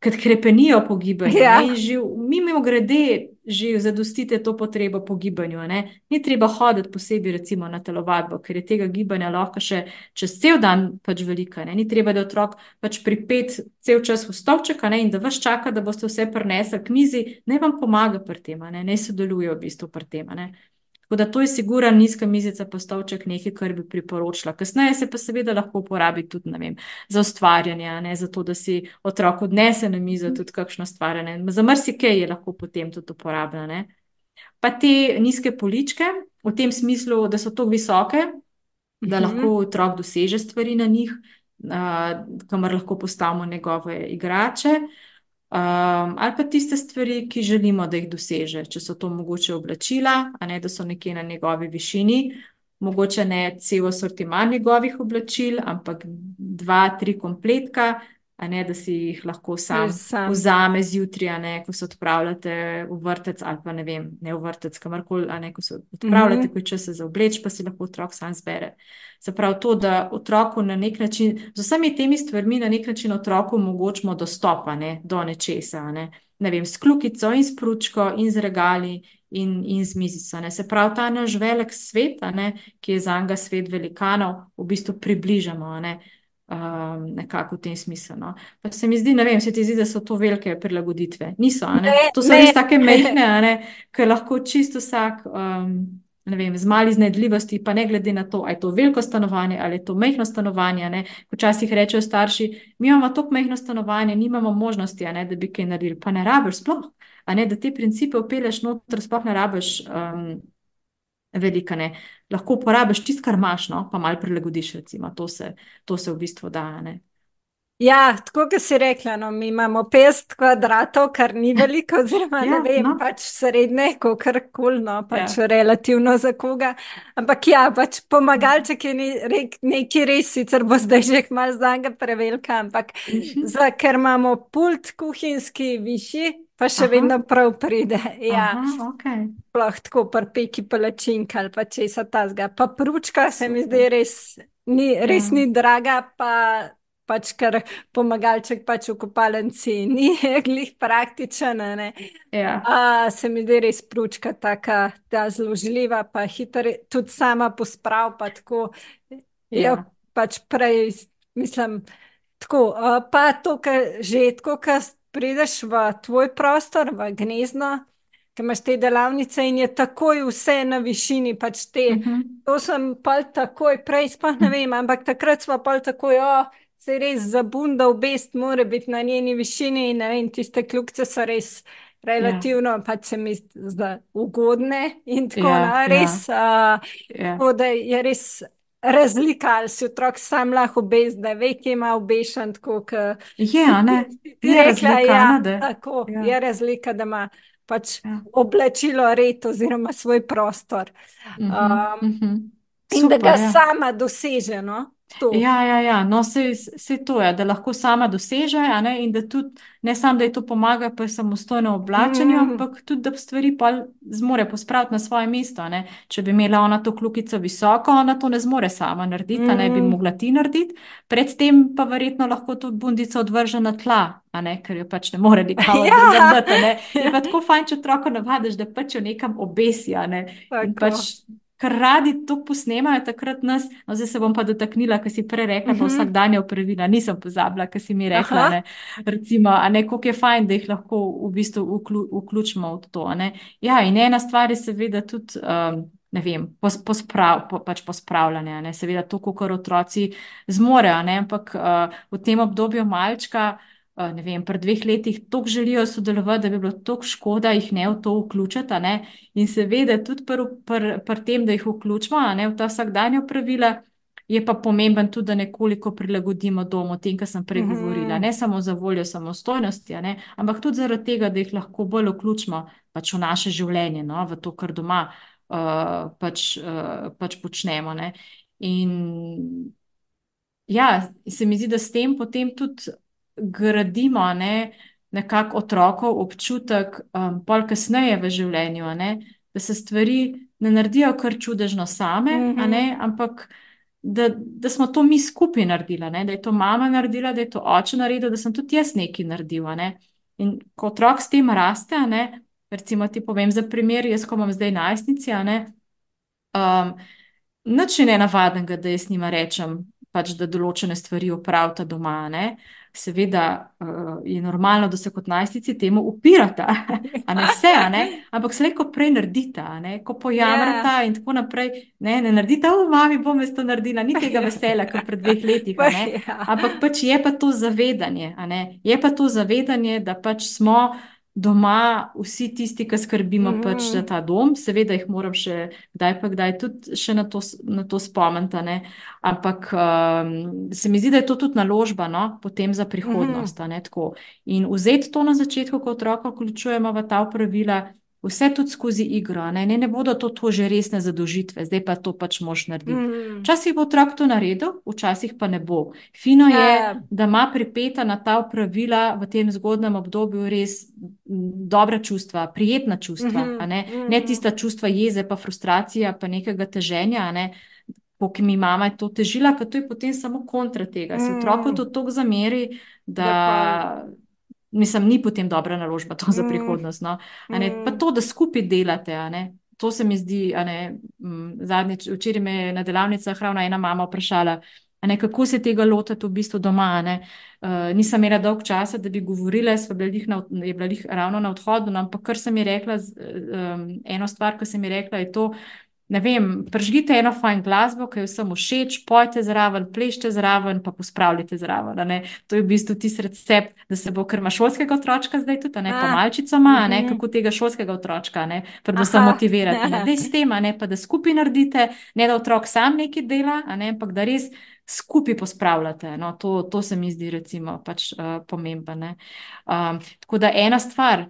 kad krepenijo po gibanju. Ja. Mi, mimo grede, že zadostite to potrebo po gibanju. Ne? Ni treba hoditi posebej, recimo, na telovadbo, ker je tega gibanja lahko še čez cel dan pač velika. Ne? Ni treba, da otrok pač pripet cel čas v stolček in da vas čaka, da boste vse prenesli k mizi, ne vam pomaga pri tem, ne, ne sodeluje v bistvu pri tem. Tako da to je sigurno nizka mizica, postavček nekaj, kar bi priporočila. Kasneje se pa seveda lahko uporabi tudi vem, za ustvarjanje, ne za to, da si otrok odnese na mizo tudi kakšno stvarjanje. Za marsikaj je lahko potem tudi uporabljeno. Pa te nizke poličke, v tem smislu, da so tako visoke, da mhm. lahko otrok doseže stvari na njih, uh, kamor lahko postavimo njegove igrače. Uh, Um, ali pa tiste stvari, ki želimo, da jih doseže, če so to mogoče oblačila, a ne da so nekje na njegovi višini, mogoče ne cel sortiman njegovih oblačil, ampak dva, tri kompletka, ne da si jih lahko sam, sam. vzame zjutraj, ne ko se odpravljate v vrtec ali pa ne vem, ne v vrtec, kamorkoli, ne ko se odpravljate, mm -hmm. ko je čas za obleč, pa si lahko otrok sam zbere. Se pravi, to, da otroku na nek način, z vsemi temi stvarmi, na nek način otroku omogočimo dostop ne, do nečesa. Ne. ne vem, s klukico in s pručko in z regali in, in z mizico. Ne. Se pravi, ta naš velik svet, ne, ki je za njega svet velikanov, v bistvu približamo. Ne. Um, nekako v tem smislu. No. Pa se mi zdi, ne vem, se ti zdi, da so to velike prilagoditve. Niso, ne? to so ne. res tako mehke, ker lahko čisto vsak. Um, ne vem, z mali iznajdljivosti, pa ne glede na to, ali je to veliko stanovanje ali je to mehko stanovanje. Včasih rečejo starši, mi imamo tako mehko stanovanje, nimamo možnosti, ne, da bi kaj naredili, pa ne rabiš sploh, ne, da te principe upeleš noter, sploh ne rabiš. Um, Velika ne. Lahko uporabiš tisto, kar imaš, no, pa malo prilagodiš, recimo, to se, to se v bistvu da. Ne. Ja, tako kot si rekla, no, mi imamo 50 kvadratov, kar ni veliko, oziroma ja, ne vem, no. pač srednje, kar koli, no, pač ja. relativno za koga. Ampak ja, pač pomagalček je nekaj res, sicer bo zdaj že malo za njega prevelika, ampak mhm. za, ker imamo pult kuhinjski višji, pa še Aha. vedno prav pride. Ja, Aha, okay. Sploh tako prpeki palačinka ali pa česa tazga. Pa pručka se mi zdi res, ni, res ja. ni draga, pa pač kar pomagalček pač v kopalnici ni glih praktičen. Ja. A, se mi zdi res pručka taka, da zložljiva, pa hiter, tudi sama posprav, pa tako. Ja. Jo, pač prej, mislim, tako. A, pa to, kar že tako, kar prideš v tvoj prostor, v gnezdo. Ker imaš te delavnice in je takoj vse na višini, pač te. Uh mhm. -huh. To sem pa takoj, prej sploh ne vem, ampak takrat smo pa takoj, oh, se res zabunda, obest mora biti na njeni višini in vem, tiste kljubce so res relativno, ja. pač se mi zdi, ugodne in tako ja, naprej. Res, ja. uh, ja. da je res razlika, ali si otrok sam lahko obest, da ve, ki ima obešen. Tako, je, ne, je rekla, razlika, ja, ne, tako, ja. je razlika, da ima. Pač ja. oblačilo red, oziroma svoj prostor. Um, uh -huh, uh -huh. Super, in da ga ja. sama doseže. No? Ja, ja, ja. No, se, se to je, da lahko sama doseže, ne? in da tudi ne samo, da je to pomaga pri samostojnem oblačenju, mm. ampak tudi, da stvari pa zmore pospraviti na svoje mesto. Ne? Če bi imela ona to kljukico visoko, ona to ne zmore sama narediti, mm. ne bi mogla ti narediti, predtem pa verjetno lahko to bundico odvrže na tla. Ker jo pač ne more nikakor ja. gledati. Je pa tako fajn, če otroka navadiš, da pač jo nekam obesi kar radi to posnemajo, takrat nas, no, zdaj se bom pa dotaknila, kar si prej rekla, uh -huh. pa mhm. vsak dan je upravila, nisem pozabila, kar si mi rekla. Ne, recimo, a ne, koliko je fajn, da jih lahko v bistvu vklju, vključimo v to. Ne. Ja, in ena stvar je seveda tudi. Um, Ne vem, posprav, po, pač pospravljanje, ne? seveda, to, kar otroci zmorejo, ampak uh, v tem obdobju malčka, uh, ne vem, pred dveh letih tako želijo sodelovati, da bi bilo tako škoda jih ne v to vključiti. Ne? In seveda tudi pri pr, pr tem, da jih vključimo ne, v ta vsakdanje pravila, je pa pomemben tudi, da nekoliko prilagodimo domu tem, kar sem prej govorila. Ne samo za voljo samostojnosti, ne? ampak tudi zaradi tega, da jih lahko bolj vključimo pač v naše življenje, no? v to, kar doma. uh, pač, uh, pač počnemo. Ne? In ja, se mi zdi, da s tem potem tudi gradimo ne, nekako otrokov občutek, um, pol kasneje v življenju, ne, da se stvari ne naredijo kar čudežno same, mm -hmm. ne, ampak da, da smo to mi skupaj naredili, ne, da je to mama naredila, da je to oče naredil, da sem tudi jaz nekaj naredila. Ne. In ko otrok s tem raste, ne, recimo ti povem za primer, jaz ko imam zdaj najstnici, um, nič ne navadnega, da jaz njima rečem, pač, da določene stvari opravita doma. Ne. Seveda uh, je normalno, da se kot najstnici temu upirata, a ne vse, a ne? ampak se lahko prej naredita, ko pojamrata yeah. Ja. in tako naprej. Ne, ne naredita, v mami bom jaz to naredila, ni tega veselja, kot pred dveh leti. Ja. Ampak pač je pa to zavedanje, je pa to zavedanje, da pač smo doma vsi tisti, ki skrbimo mm. pač za ta dom, seveda jih moram še kdaj pa kdaj tudi še na to, na to spomniti. Ampak um, se mi zdi, da je to tudi naložba no? potem za prihodnost. Mm. In vzeti to na začetku, ko otroka vključujemo v ta pravila. Vse tudi skozi igro, ne? Ne, ne bodo to, to že resne zadožitve, zdaj pa to pač moš narediti. Mm. Včasih mm. bo otrok to naredil, včasih pa ne bo. Fino je, ja. da ima pripeta na ta pravila v tem zgodnem obdobju res dobra čustva, prijetna čustva, mm -hmm. ne? ne mhm. tista čustva jeze, pa frustracija, pa nekega teženja. Ne? Ki mi mama je to težila, ker to je potem samo kontra tega. Se otroku mm. to tako zameri, da. pa mislim, ni potem dobra naložba to za mm. prihodnost. No? Pa mm. to, da skupaj delate. To se mi zdi, zadnjič, včeraj me je na delavnicah ravno ena mama vprašala, ne, kako se tega lotiti v bistvu doma. Uh, nisem imela dolg časa, da bi govorila, na, je bila jih ravno na odhodu, no, ampak kar sem ji rekla, um, eno stvar, ki sem ji rekla, je to, ne vem, pržgite eno fajn glasbo, ki jo vsem všeč, pojte zraven, plešte zraven, pa pospravljite zraven. To je v bistvu tisti recept, da se bo krma šolskega otroka zdaj tudi, ne pa malčicama, ne mhm. kako tega šolskega otroka, ne predvsem motivirati. Ne, da s tem, ne pa da skupaj naredite, ne da otrok sam nekaj dela, ne, ampak da res. Skupaj pospravljate. No, to, to se mi zdi, recimo, pač, uh, pomembno. Um, tako da ena stvar,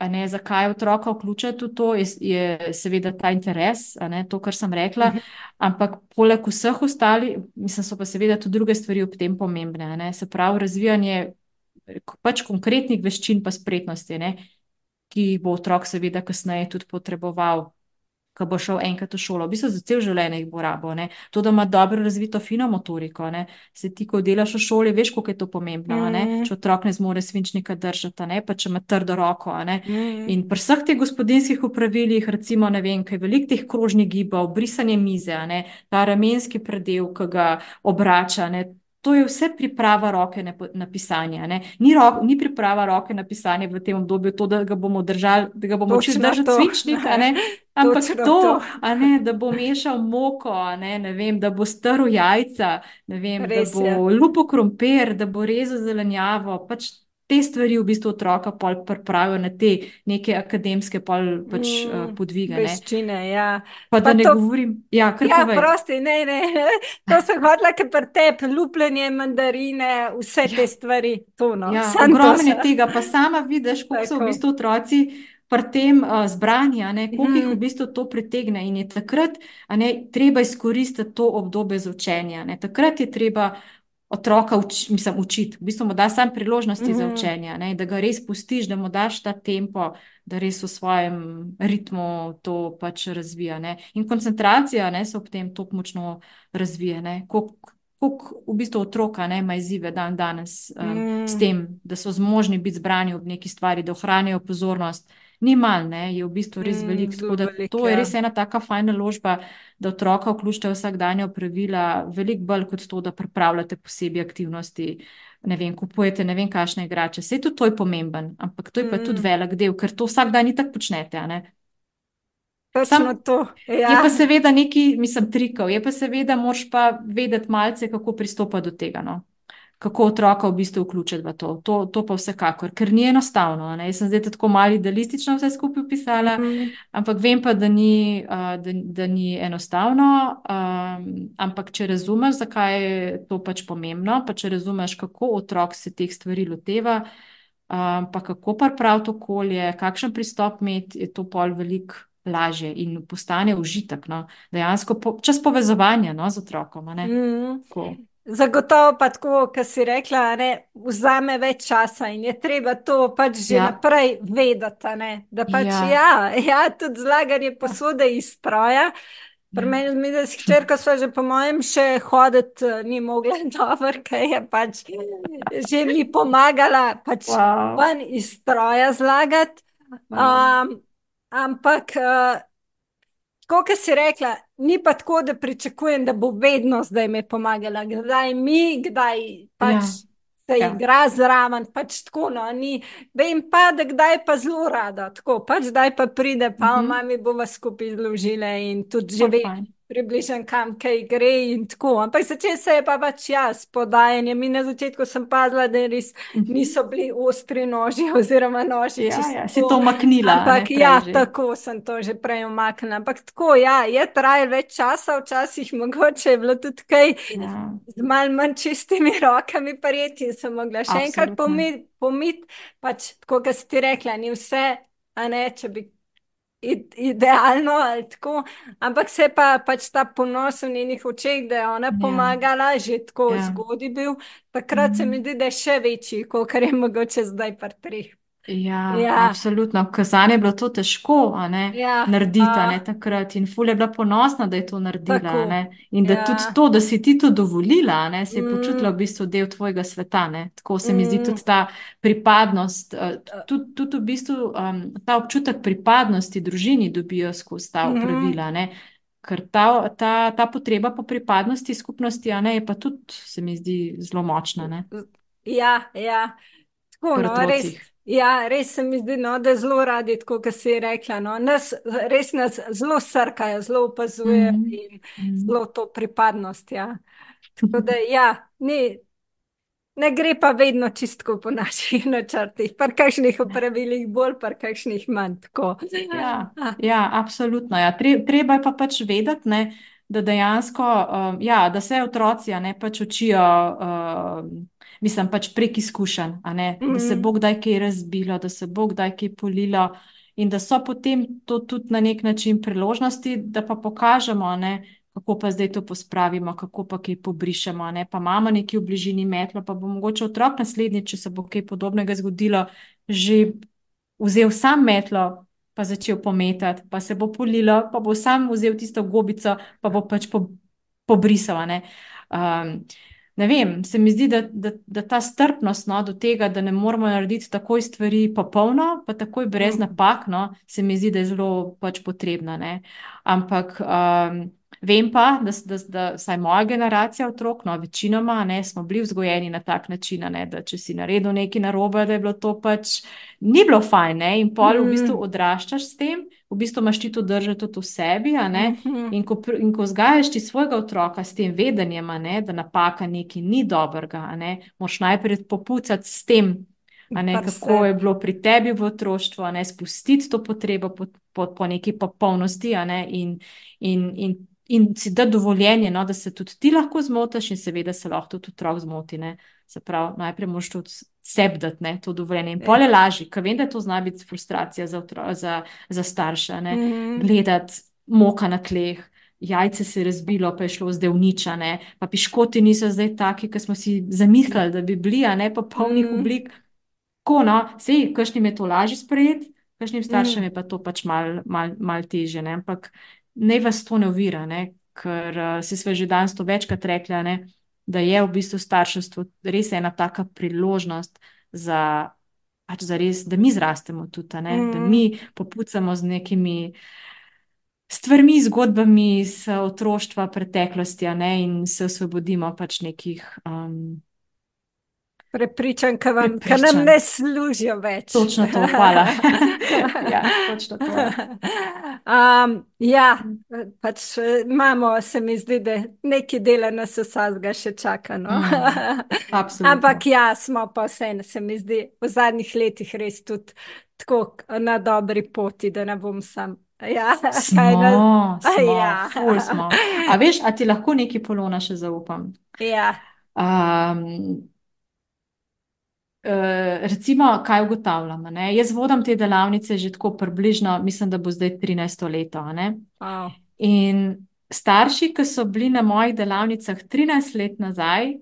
ne, zakaj otroka vključiti v to, je, je seveda ta interes, ne, to, kar sem rekla. Mhm. Ampak poleg vseh ostalih, mislim, so pa seveda tudi druge stvari ob tem pomembne. Ne, se pravi, razvijanje pač konkretnih veščin, pa spretnosti, ne, ki jih bo otrok seveda kasneje tudi potreboval ko bo šel enkrat v šolo, v bistvu za cel življenje jih bo rabo. Ne? To, da ima dobro razvito fino motoriko, ne? se ti, ko delaš v šoli, veš, koliko je to pomembno. Mm. Če otrok ne zmore svinčnika držati, ne? pa če ima trdo roko. Mm. In pri vseh teh gospodinskih upravilih, recimo, ne vem, kaj velik teh krožnih gibov, brisanje mize, ta ramenski predel, ki ga obrača. Ne? To je vse priprava roke na, na pisanje. Ni, ro, ni priprava roke na pisanje v tem obdobju, to, da ga bomo držali, da ga bomo učili držati svičnik, ampak to, to. Ne, da bo mešal moko, ne, ne vem, da bo strl jajca, vem, da bo lupo krompir, da bo rezal zelenjavo. Pač te stvari v bistvu otroka pripravijo na te neke akademske pol, pač, mm, uh, podvige. Veščine, ja. Pa, pa da ne to, govorim. Ja, ja prosti, ne, ne. To sem hodila, ker pretep, lupljenje, mandarine, vse ja. te stvari. To, no. ja, ogromno tega, pa sama vidiš, koliko so v bistvu otroci. Pri tem uh, zbranju, koliko mm. jih v bistvu to pritegne, in je takrat ne, treba izkoristiti to obdobje za učenje. Ne. Takrat je treba otroka uč, mislim, učiti, v bistvu mu da sam priložnosti mm -hmm. za mhm. učenje, ne? da ga res pustiš, da mu daš ta tempo, da res v svojem ritmu to pač razvija. Ne? In koncentracija ne, se ob tem tako močno razvija. Kako v bistvu otroka ne, ima izzive dan danes um, mm. s tem, da so zmožni biti zbrani ob neki stvari, da ohranijo pozornost ni mal, ne, je v bistvu res mm, veliko. Velik, to je ja. res ena taka fajna ložba, da otroka vključite vsakdanje pravila, veliko bolj kot to, da pripravljate posebej aktivnosti. Ne vem, kupujete ne vem, kakšne igrače. Vse to je pomemben, ampak to je pa mm. tudi velik del, ker to vsak dan tako počnete. Sam, ja. Je pa seveda neki, mislim, trikov, je pa seveda, moraš pa vedeti malce, kako pristopati do tega. No kako otroka v bistvu vključiti v to. To, to pa vsekakor, ker ni enostavno. Ne? Jaz sem zdaj tako malo idealistično vse skupaj pisala, mm ampak vem pa, da ni, uh, da, da ni enostavno. Um, ampak če razumeš, zakaj je to pač pomembno, pa če razumeš, kako otrok se teh stvari loteva. Um, pa kako pa prav to okolje, kakšen pristop imeti, je to pol velik lažje in postane užitek. No? Dejansko po, čas povezovanja no, z otrokom. Mm. Zagotovo pa tako, kar si rekla, ne, vzame več časa in je treba to pač že ja. naprej vedeti. Ne, da pač ja, ja, ja tudi zlaganje posode iz stroja. Pri ja. meni je zelo hčerka, sva že po mojem še hoditi, eh, ni mogla dobro, ker je pač že mi pomagala pač wow. ven iz stroja zlagati. Um, ampak. Uh, kot si rekla, ni pa tako, da pričakujem, da bo vedno zdaj mi pomagala, kdaj mi, kdaj pač. Ja. Se ja. igra zraven, pač tako. No, ni, vem pa, da kdaj pa zelo rada, tako pač, da pa pride, pa mm -hmm. mami bova skupaj zložile in tudi živi približen, kam kaj gre in tako. Ampak začel se je pa pač jaz, podajanje. Mi na začetku sem pazila, da res mhm. niso bili ostri noži oziroma noži. Ja, ja, si to umaknila. Ampak ne, ja, že. tako sem to že prej umaknila. Ampak tako, ja, je trajalo več časa, včasih mogoče je bilo tudi kaj ja. z mal manj čistimi rokami prijeti in sem mogla še Absolutno. enkrat pomiti, pomit, pač tako, kot si ti rekla, ni vse, a ne, če bi idealno ali tako, ampak se pa pač ta ponos v njenih očeh, da je ona ja. pomagala, yeah. že tako yeah. Ja. zgodaj bil, takrat mm -hmm. se mi mhm. zdi, da je še večji, kot je mogoče zdaj pri treh. Ja, ja. absolutno. Ker za nje je bilo to težko ja. narediti ne, takrat. In Fulj je bila ponosna, da je to naredila. In da ja. tudi to, da si ti to dovolila, ne, se je mm. počutila v bistvu del tvojega sveta. Ne. Tako se mm. mi zdi mm. tudi ta pripadnost, eh, tudi, tudi v bistvu um, ta občutek pripadnosti družini dobijo skozi ta mm. pravila. Ne. Ker ta, ta, ta potreba po pripadnosti skupnosti ne, je pa tudi, se mi zdi, zelo močna. Ne. Ja, ja. Tako, no, res. Ja, res se mi zdi, no, da zelo radi, kot si rekla. No. Nas, res nas zelo srkajo, zelo opazujejo mm -hmm. in mhm. zelo to pripadnost. Ja. Tako da, ja, ni, ne gre pa vedno čistko po naših načrtih, pa kakšnih opravilih bolj, pa kakšnih manj. Ja, ja, absolutno. Ja. Treba je pa pač vedeti. Ne, Da dejansko, um, ja, da se otroci ne pač učijo um, mislim, pač prek izkušenj, mm -hmm. da se mhm. bo kdaj kaj razbilo, da se bo kdaj kaj polilo, in da so potem to tudi na nek način priložnosti, da pa pokažemo, ne, kako pa zdaj to pospravimo, kako pa kaj pobrišemo. Ne, pa imamo nekaj v bližini metlo, pa bo mogoče otrok naslednji, če se bo kaj podobnega zgodilo, že vzel sam metlo. Pa začel pometati, pa se bo polilo, pa bo sam vzel tisto gobico, pa bo pač po, pobrisal. Um, ne vem, se mi zdi, da, da, da ta strpnost no, do tega, da ne moramo narediti takoj stvari popolno, pa takoj brez mm. napak, no, se mi zdi, da je zelo pač potrebna. Ne. Ampak um, vem pa, da, da, da saj moja generacija otrok, no, večinoma ne, smo bili vzgojeni na tak način, ne, da če si naredil nekaj narobe, da je bilo to pač ni bilo fajn ne, in pol v bistvu odraščaš s tem v bistvu imaš ti to držati tudi v sebi. Mhm. In ko, ko vzgajaš ti svojega otroka s tem vedenjem, ne, da napaka nekaj ni dobrega, moš najprej popucati s tem. Ne, kako je bilo pri tebi v otroštvu, ne spustiti to potrebo po, po, po neki popolnosti, ne, in, in, in, in si da dovoljenje, no, da se tudi ti lahko zmotiš, in seveda se lahko tudi otrok zmoti. Ne. Se pravi, najprej moš tudi sebi dati ne, to dovoljenje. In pole lažje, ker vem, da to zna biti frustracija za, za, za starše. Ne, mm. Gledati moka na tleh. Jajce se je razbilo, pa je šlo zdaj uničene, pa piškoti niso zdaj taki, kot smo si zamislili, da bi bili, a ne pa polnih mm. oblik. Ko, no, sej, kakšnim je to lažje sprejeti, kakšnim staršem mm. je pa to pač mal, mal, mal teže. Ne? Ampak ne vas to ne ovira, ne? ker uh, si sve že danes to večkrat rekla, ne? da je v bistvu starševstvo res ena taka priložnost za, pač za res, da mi zrastemo tudi, mm. da mi popucamo z nekimi stvarmi, zgodbami iz otroštva, preteklosti in se osvobodimo pač nekih. Um, Prepričan, da vam ka nam ne služijo več. Točno to, hvala. ja, točno to. Um, ja, pač imamo, se mi zdi, da nekaj dela nas vsega še čaka. No? mm, Ampak ja, smo pa vse, se mi zdi, v zadnjih letih res tudi tako na dobri poti, da ne bom sam. Ja, smo, na... smo, ja. smo. A veš, a ti lahko neki polona še zaupam? Ja. Um, recimo, kaj ugotavljam? Ne? Jaz vodim te delavnice že tako približno, mislim, da bo zdaj 13 leto. Wow. In starši, ki so bili na mojih delavnicah 13 let nazaj,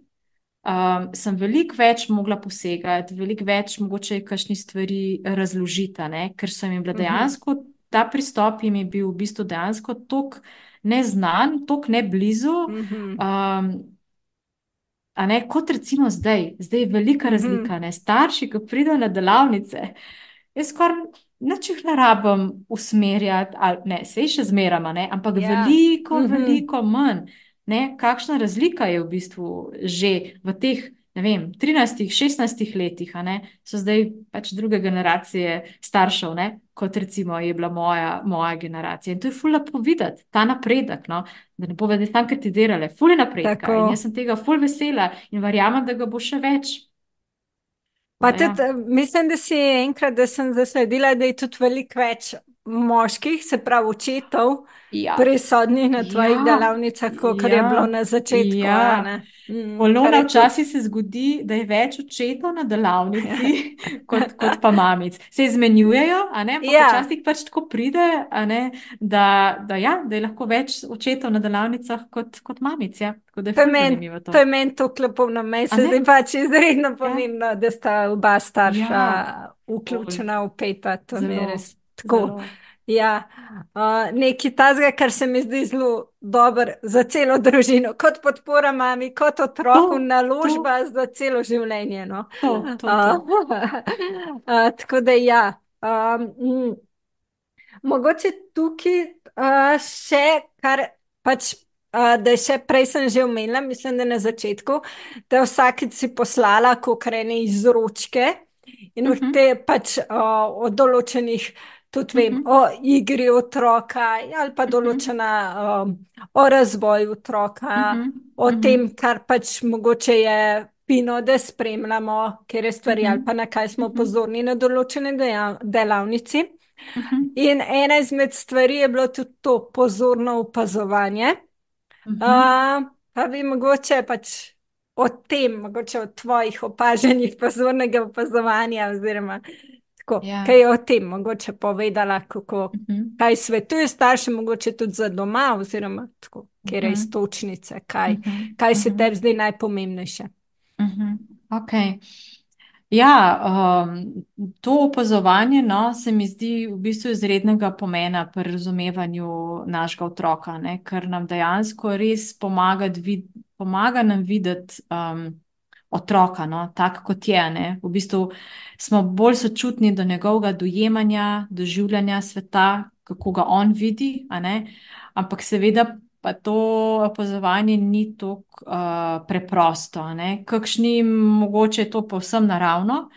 um, sem veliko več mogla posegati, veliko več mogoče kakšni stvari razložiti, ne? ker sem jim bila Mhm. dejansko, ta pristop jim je bil v bistvu dejansko tako neznan, tako ne blizu. Mhm. Um, a ne, kot recimo zdaj, zdaj je velika Mhm. razlika. Ne? Starši, ki pridejo na delavnice, jaz skoraj nič jih ne rabim usmerjati, ali ne, sej še zmerama, ne? ampak Ja. veliko, Mhm. veliko manj. Ne? Kakšna razlika je v bistvu že v teh, ne vem, 13, 16 letih, ne, so zdaj pač druge generacije staršev, ne, kot recimo je bila moja, moja generacija. In to je ful lepo videti, ta napredek, no, da ne bo vedeti tam kritidirale, ful je napredka. Tako. In jaz sem tega ful vesela in verjamem, da ga bo še več. Pa ja. tudi, eh, mislim, da si enkrat, da sem zasledila, da je tudi veliko več moških, se pravi očetov, Ja. prisotnih na tvojih Ja, delavnicah, kot je ja, bilo na začetku. ja. Mm, Polona, je tudi- včasih se zgodi, da je več očetov na delavnici kot, kot pa mamic. Se izmenjujejo? Ampak Ja. včasih pač tako pride, ne, da, da, ja, da je lahko več očetov na delavnicah kot, kot mamic. Ja. Tako je To je zanimivo to. To je meni to klepov na meni, se zdaj pač izredno pomembno, da sta oba starša Ja. vključena v peta. To mi je Zelo, res tako. Ja, uh, nekaj tazga, kar se mi zdi zelo dober za celo družino, kot podpora mami, kot otroku, To, naložba za celo življenje. No. To, to, to. Uh, uh, tako da ja. Um, mm, mogoče tukaj uh, še kar pač. Uh, da je še prej sem že omenila, mislim, da na začetku, da vsakeč si poslala kokrene izročke in uh Mhm. te pač uh, od določenih, tudi vem, Mhm. o igri otroka ali pa Mhm. določena um, o razvoju otroka, Mhm. o Mhm. tem, kar pač mogoče je fino, da spremljamo, kjer stvari Mhm. ali pa na kaj smo pozorni na določene dejav delavnici. Mhm. In ena izmed stvari je bilo tudi to pozorno opazovanje. Mhm. Uh, pa bi mogoče pač o tem, mogoče o tvojih opažanjih pozornega opazovanja, oziroma tako, Ja. kaj je o tem mogoče povedala, kako, Mhm. kaj svetuje staršem, mogoče tudi za doma, oziroma tako, kjer je Mhm. istočnice, kaj, Mhm. kaj se Mhm. tebi zdi najpomembnejše. Mhm. Okay. Ja, um, to opazovanje no, se mi zdi v bistvu izrednega pomena pri razumevanju našega otroka, ne, ker nam dejansko res pomaga, vid, pomaga nam videti um, otroka, no, tak kot je. Ne. V bistvu smo bolj sočutni do njegovega dojemanja, doživljanja sveta, kako ga on vidi, ampak seveda pa to opazovanje ni tako uh, preprosto. a ne. Kakšnim mogoče je to povsem naravno,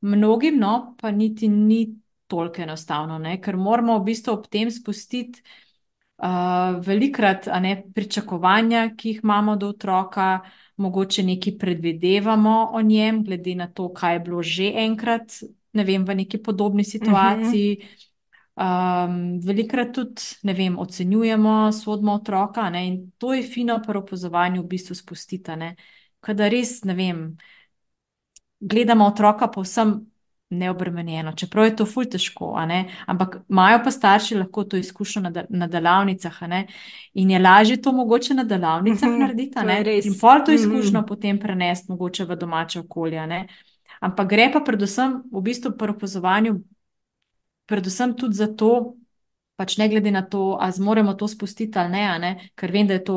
mnogim no, pa niti ni toliko enostavno, ne. ker moramo v bistvu ob tem spustiti uh, velikrat a ne, pričakovanja, ki jih imamo do otroka, mogoče nekaj predvidevamo o njem, glede na to, kaj je bilo že enkrat, ne vem, v neki podobni situaciji. Um, velikrat tudi, ne vem, ocenjujemo sodmo otroka, ne, in to je fino pri opazovanju v bistvu spustiti, ne, kada res, ne vem, gledamo otroka povsem neobremenjeno, čeprav je to ful težko, ampak imajo pa starši lahko to izkušnjo na, de- na delavnicah, in je lažje to mogoče na delavnicah narediti, to ne, je res. in pol to Mhm. izkušnjo potem prenesti mogoče v domače okolje. Ampak gre pa predvsem v bistvu pri opazovanju predvsem tudi zato, pač ne glede na to, ali zmoremo to spustiti ali ne, ne, ker vem, da je to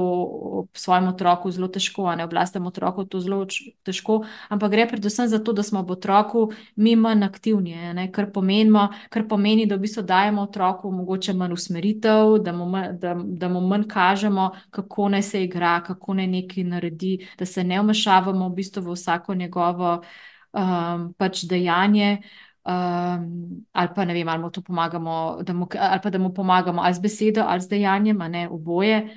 svojemu otroku zelo težko, ne oblastemu otroku to zelo težko, ampak gre predvsem za to, da smo ob otroku mi manj aktivni, ne, kar pomenimo, kar pomeni, da v bistvu dajemo otroku mogoče manj usmeritev, da mu, ma- da, da mu manj kažemo, kako naj se igra, kako naj nekaj naredi, da se ne vmešavamo v bistvu v vsako njegovo um, pač dejanje. Um, ali pa ne vem, ali mu to pomagamo, da mu, ali pa da mu pomagamo ali z besedo, ali z dejanjem, ne oboje.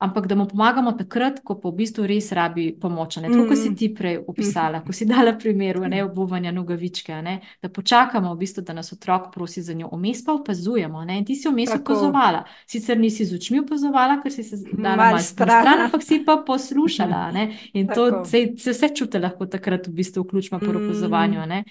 ampak da mu pomagamo takrat, ko pa v bistvu res rabi pomoč. Ne? Tako, kot si Mm. ti prej opisala, ko si dala primer ne obuvanja nogavičke, ne? da počakamo, v bistvu, da nas otrok prosi za njo, vmes pa opazujemo. Ne? In ti si vmes opazovala. Sicer nisi z očmi opazovala, ker si se dala Malo stran. stran, ampak si pa poslušala. Ne? In to Tako. se, se vse čuti lahko takrat, v bistvu, vključno pri Mm. opazovanju. Ne?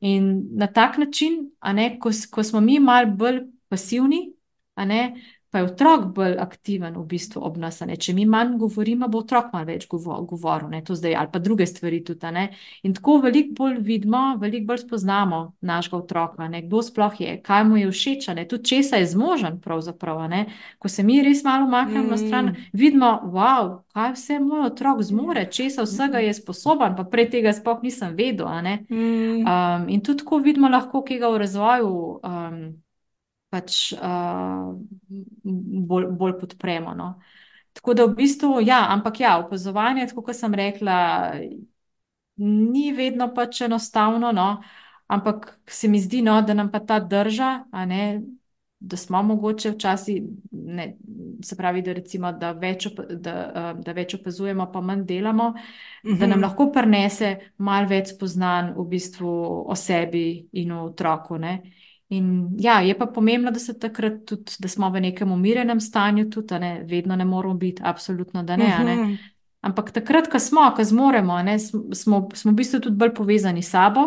In na tak način, ne, ko, ko smo mi malo bolj pasivni, ne, pa je otrok bolj aktiven v bistvu ob nas. Če mi manj govorimo, bo otrok malo več govo- govoril, ne, to zdaj, ali pa druge stvari tudi. Ne. In tako veliko bolj vidimo, veliko bolj spoznamo našega otroka, ne, kdo sploh je, kaj mu je všeč, tudi česa je zmožen. pravzaprav, ne. Ko se mi res malo umaknemo na stran, Mm. vidimo, wow, kaj vse moj otrok zmore, česa vsega je sposoben, pa prej tega sploh nisem vedel. Mm. Um, in tudi tako vidimo, lahko, kaj ga v razvoju um, pač, uh, bolj, bolj podpremo. No. Tako da v bistvu, ja, ampak ja, opazovanje, tako kot sem rekla, ni vedno pač enostavno, no, ampak se mi zdi, no, da nam pa ta drža, ne. Da smo mogoče včasih, ne, se pravi, da, recimo, da, več, opa- da, um, da več opazujemo, pa manj delamo, da nam Mhm. lahko prinese malo več spoznanj v bistvu o sebi in o otroku. Ne? In ja, je pa pomembno, da se takrat tudi, da smo v nekem umirjenem stanju, tudi, ne, vedno ne moramo biti, absolutno, da ne. a ne. Mhm. Ampak takrat, ko smo, ko zmoremo, ne, smo, smo, v bistvu tudi bolj povezani s sabo,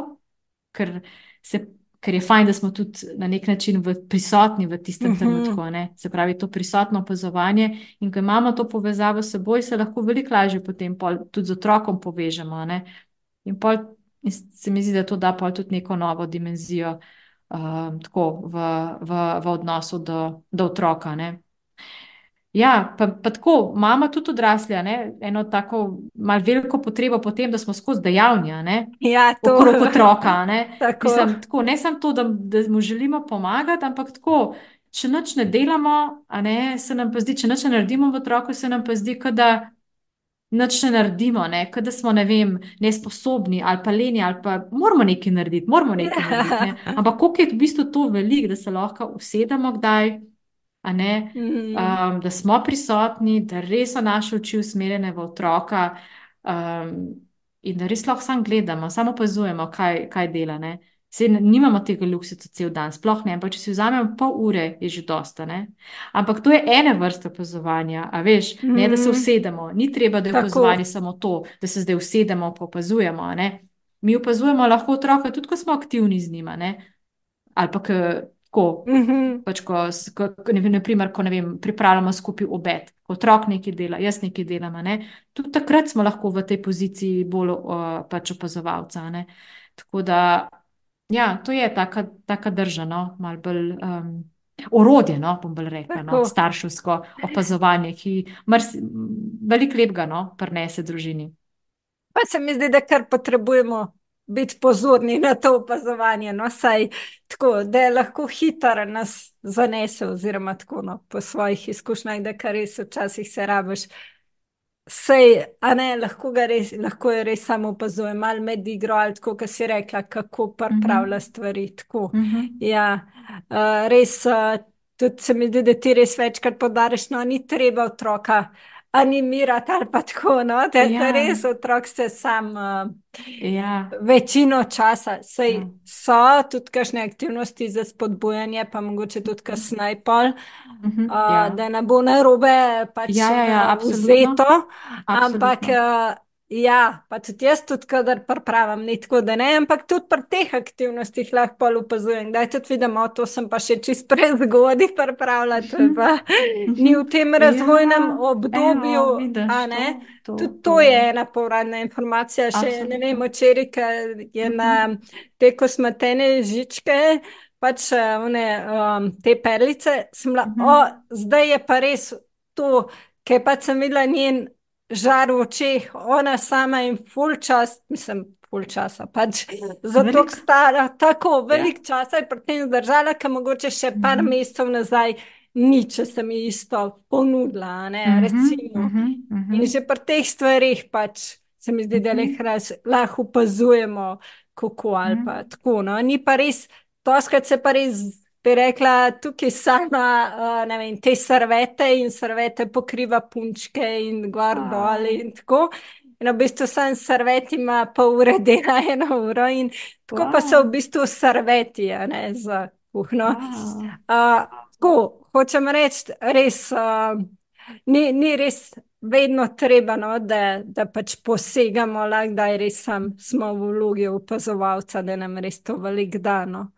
ker, se, ker je fajn, da smo tudi na nek način v, prisotni v tistem Mhm. trenutku. a Ne, se pravi, to prisotno opazovanje. In ko imamo to povezavo s seboj, se lahko veliko lažje potem pol, tudi z otrokom povežemo. Ne. In, pol, in se mi zdi, da to da pol tudi neko novo dimenzijo um, tako v, v, v odnosu do, do otroka. Ne. Ja, pa, pa tako, imamo tudi odrasli, a ne, eno tako malo veliko potrebo po tem, da smo skozi dejavni, a ne, Ja, to okrog otroka, ne. Tako. Mislim, tako, ne samo to, da, da mu želimo pomagati, ampak tako, če nič ne delamo, ne, se nam pa zdi, če nič ne naredimo v otroku, se nam pa zdi, da nič ne naredimo, ne, kot da smo, ne vem, nesposobni ali pa leni, ali pa moramo nekaj narediti, moramo nekaj narediti. Ne. Ampak koliko je v bistvu to veliko, da se lahko usedemo kdaj, ne, Mhm. um, da smo prisotni, da res so naše oči usmerjene v otroka um, in da res lahko samo gledamo, samo opazujemo, kaj, kaj dela. Ne. Sej nimamo tega luksusa cel dan, sploh ne, ampak če si vzamemo pol ure, je že dosta. Ne? Ampak to je ene vrste opazovanja, a veš, ne da se Mhm. usedemo, ni treba, da je opazovanje samo to, da se zdaj usedemo pa opazujemo. ne. Mi opazujemo lahko otroka tudi, ko smo aktivni z njima, ne? ali pa ko, ko, Mhm. pač ko, ko, ne vem, naprimer, ko ne vem, pripravljamo skupaj obed, ko otrok nekaj dela, jaz nekaj delam. Ne? Tudi takrat smo lahko v tej poziciji bolj uh, pač opazovalca. Ne? Tako da, ja, to je taka, taka drža, no? malo bolj. Um, Orodje, no, bom bolj rekla, no, starševsko opazovanje, ki veliko lepega no, prinese družini. Pa se mi zdi, da kar potrebujemo biti pozorni na to opazovanje. No, saj tako, da je lahko hitro nas zanese, oziroma tako no, po svojih izkušnjah, da kar res včasih se rabiš. Sej, a ne, lahko, res, lahko je res samo opazujem, ali med igro, ali tako, kot si rekla, kako pripravlja stvari. Tako. Mhm. Ja, uh, res, uh, tudi se mi zdi, da ti res večkrat podariš, no, ni treba otroka animirati ali pa tako, no, da, Ja. da res otrok se sam uh, Ja, večino časa, sej Ja. so tudi kakšne aktivnosti za spodbujanje, pa mogoče tudi kasneje pol, mhm, uh, ja. da ne bo narobe pač Ja, ja, ja, uh, absolutno. vzeto, ampak Absolutno. uh, ja, pa tudi jaz tudi, kadar pripravim, ni tako, da ne, ampak tudi pri teh aktivnostih lahko opazujem, da tudi vidimo, to sem pa še čist prezgodaj pripravila, to je pa ni v tem razvojnem Ja, obdobju, evo, vidiš, a ne. to, to, Tudi to je ena povratna informacija. Še ne Absolutno. vem, včeraj ko je na te kosmatene žičke, pač eh, one, um, te perlice, sem bila, Mhm. o, zdaj je pa res to, ker pač sem videla njen žar v očeh, ona sama in full čas, mislim, full časa, pač zato Veliko. stara, tako velik časa je pri tem zdržala, ker mogoče še par Mhm. mesecev nazaj nič, če sem ji isto ponudila, ne, Mhm, recimo. mhm, mhm. In že pri teh stvarih pač se mi zdi, da Mhm. leh raz, lahko opazujemo, kako ali Mhm. pa tako. No. Ni pa res, toskrat se pa res bi rekla, tukaj sama, uh, ne vem, te servete in servete pokriva punčke in gor dol in tako. In v bistvu sem servet ima pol ure dela, eno uro in tako wow. pa so v bistvu serveti, ne, za kuhno. Wow. Uh, tako, hočem reči, res, uh, ni, ni res vedno treba, no, da, da pač posegamo, da je res sam, smo v vlogi opazovalca, da nam res to velik dano.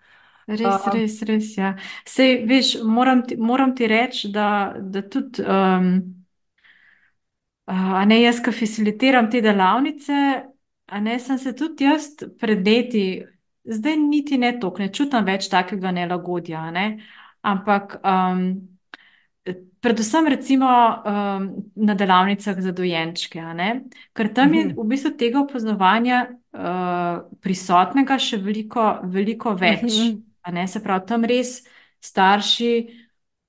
Res, res, res. Ja. Sej, veš, moram ti, moram ti reči, da, da tudi, um, a ne jaz, ki facilitiram te delavnice, a ne sem se tudi jaz pred leti, zdaj niti ne toliko, ne čutim več takega nelagodja, ne? ampak um, predvsem recimo um, na delavnicah za dojenčke, ker tam je mhm. v bistvu tega opazovanja uh, prisotnega še veliko, veliko več. Mhm. Se pravi, tam res starši,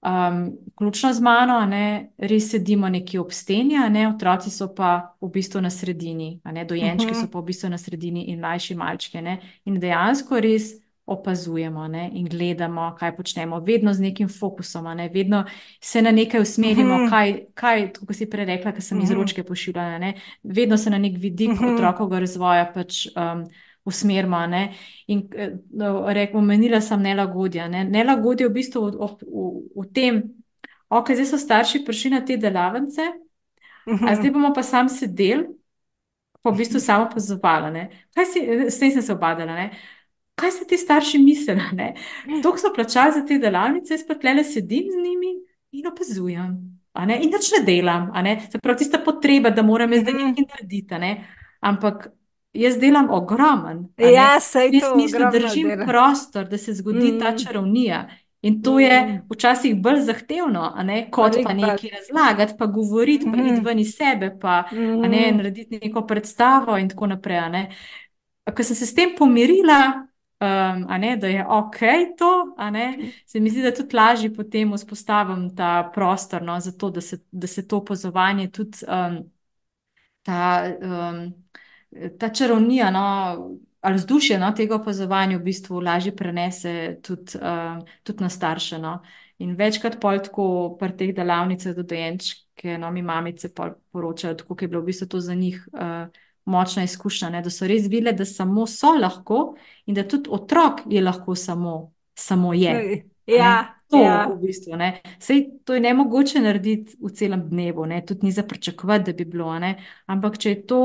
um, ključno z mano, ne, res sedimo nekje ob steni, ne, otroci so pa v bistvu na sredini, ne, dojenčki uh -huh. so pa v bistvu na sredini in mlajši malčke. Ne, in dejansko res opazujemo ne, in gledamo, kaj počnemo, vedno z nekim fokusom, ne, vedno se na nekaj usmerimo, uh -huh. kaj, kaj, kot si prej rekla, ker sem uh -huh. iz ročke pošiljala, ne, vedno se na nek vidik uh -huh. otrokovega razvoja pač. Um, usmerimo. Ne? In eh, no, rekel, menila sem nelagodje. Ne? Nelagodje v bistvu v, v, v tem, ok, zdaj so starši prišli na te delavnice, uh -huh. zdaj bomo pa sam sedeli, pa v bistvu samo pozvali. S tem sem se obadala. Ne? Kaj se ti starši mislijo? To so plačali za te delavnice, jaz pa tle sedim z njimi in opazujem. In nič ne delam, se pravi, tista potreba, da moram zdaj nekaj narediti. Ne? Ampak Jaz delam ogromen. Ja, se je to. Jaz mislim, držim dela. prostor, da se zgodi mm. ta čarovnija. In to mm. je včasih bolj zahtevno, ne, kot pa nekaj razlagati, pa govoriti, mm. pa iti ven iz sebe, pa mm. ne, narediti neko predstavo in tako naprej. Ko sem se s tem pomirila, um, ne, da je ok to, ne, se mi zdi, da tudi lažje potem vzpostavim ta prostor, no, zato da se, da se to opozovanje tudi um, ta. Um, ta čarovnija, no, ali vzdušje no, tega opazovanja v bistvu lažje prenese tudi, uh, tudi na starše. No. In večkrat pol tako pri teh delavnicah do dojenčke, no, mi mamice poročajo, kako je bilo v bistvu to za njih uh, močna izkušnja, ne, da so res videli, da samo so lahko in da tudi otrok je lahko samo, samo je. Ja, to, ja. v bistvu, Sej, to je ne mogoče narediti v celem dnevu, ne? tudi ni za pričakovati, da bi bilo. Ne? Ampak če je to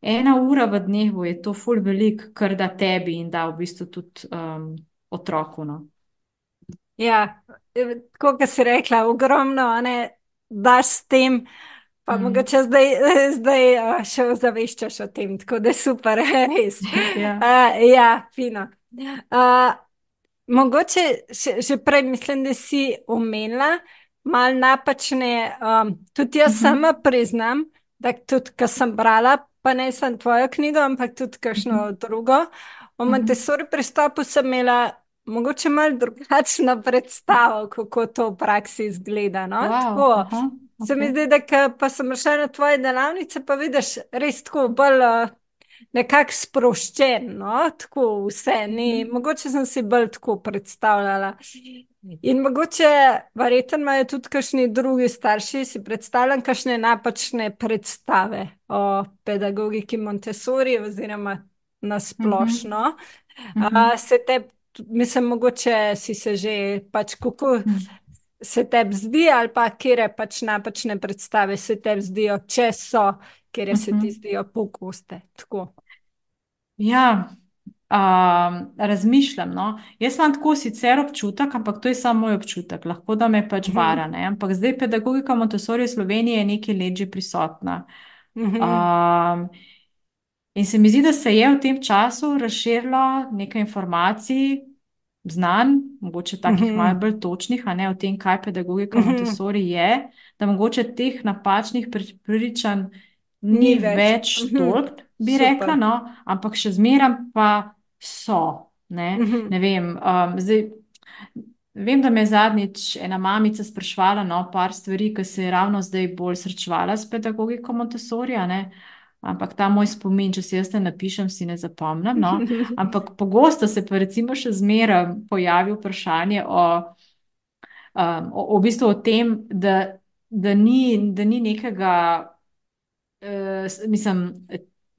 ena ura v dnevu je to ful velik, kar da tebi in da v bistvu tudi um, otroku. No. Ja, kot si rekla, ogromno, ne, daš s tem. Pa mm. mogoče zdaj, zdaj še ozaveščaš o tem, tako da je super, res. ja. Uh, ja, fino. Uh, mogoče še, še prej mislim, da si omenila malo napačne, um, tudi jaz mm -hmm. sama priznam, da tudi, kar sem brala, pa ne samo tvojo knjigo, ampak tudi kakšno mhm. drugo. O mhm. Montessori pristopu sem imela mogoče malo drugačno predstavo, kako to v praksi izgleda. No? Wow, tako, -huh, okay. Se mi zdi, da pa sem šla na tvoje delavnice, pa vidiš res tako bolj. Uh, Nekako sproščen, no? tako vse. Ni, mm. Mogoče sem si bolj tako predstavljala. In mogoče, verjetno imajo tudi kakšni drugi starši, si predstavljam, kakšne napačne predstave o pedagogiki Montessori, oziroma na splošno. Mm -hmm. uh, se te, mislim, mogoče si se že pač kako. Mm -hmm. Se tebi zdi, ali pa kje pač napačne predstave se tebi zdijo, če so, kje se ti zdijo pogoste. Ja, um, razmišljam. No? Jaz imam tako sicer občutek, ampak to je samo moj občutek, lahko da me pač mhm. vara. Ne? Ampak zdaj pedagogika Montessori v Sloveniji je nekaj let že prisotna. Um, in se mi zdi, da se je v tem času razširilo nekaj informacij. Znan, mogoče takih uh -huh. malo bolj točnih, a ne o tem, kaj pedagogika uh -huh. Montessori je, da mogoče teh napačnih pričanj ni, ni več, več uh -huh. toliko, bi Super. rekla, no? ampak še zmeraj pa so. Ne, mhm. ne vem. Um, zdaj, vem, da me je zadnjič ena mamica sprašvala no, par stvari, ki se je ravno zdaj bolj srečevala s pedagogiko Montessorija. Ampak ta moj spomin, če si jaz ne napišem, si ne zapomnim. No? Ampak pogosto se pa recimo še zmeraj pojavi vprašanje o, um, o, o, bistvu o tem, da, da, ni, da ni nekega, uh, mislim,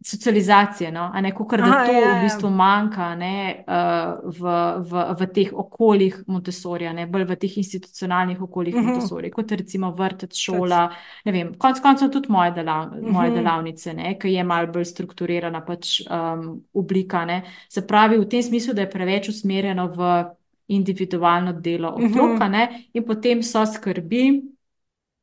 socializacije, no? ne kako da Aha, to ja, ja. v bistvu manjka ne, uh, v, v, v teh okoljih Montesorja, ne bolj v teh institucionalnih okoljih uh mhm. -huh. Montesorja, kot recimo vrtec, šola. Ne vem, konc koncev tudi moje, delav, uh -huh. moje delavnice, ne, ki je malo bolj strukturirana pač, um, oblika. Ne. Se pravi, v tem smislu, da je preveč usmerjeno v individualno delo mhm. otroka uh -huh. ne, in potem so skrbi,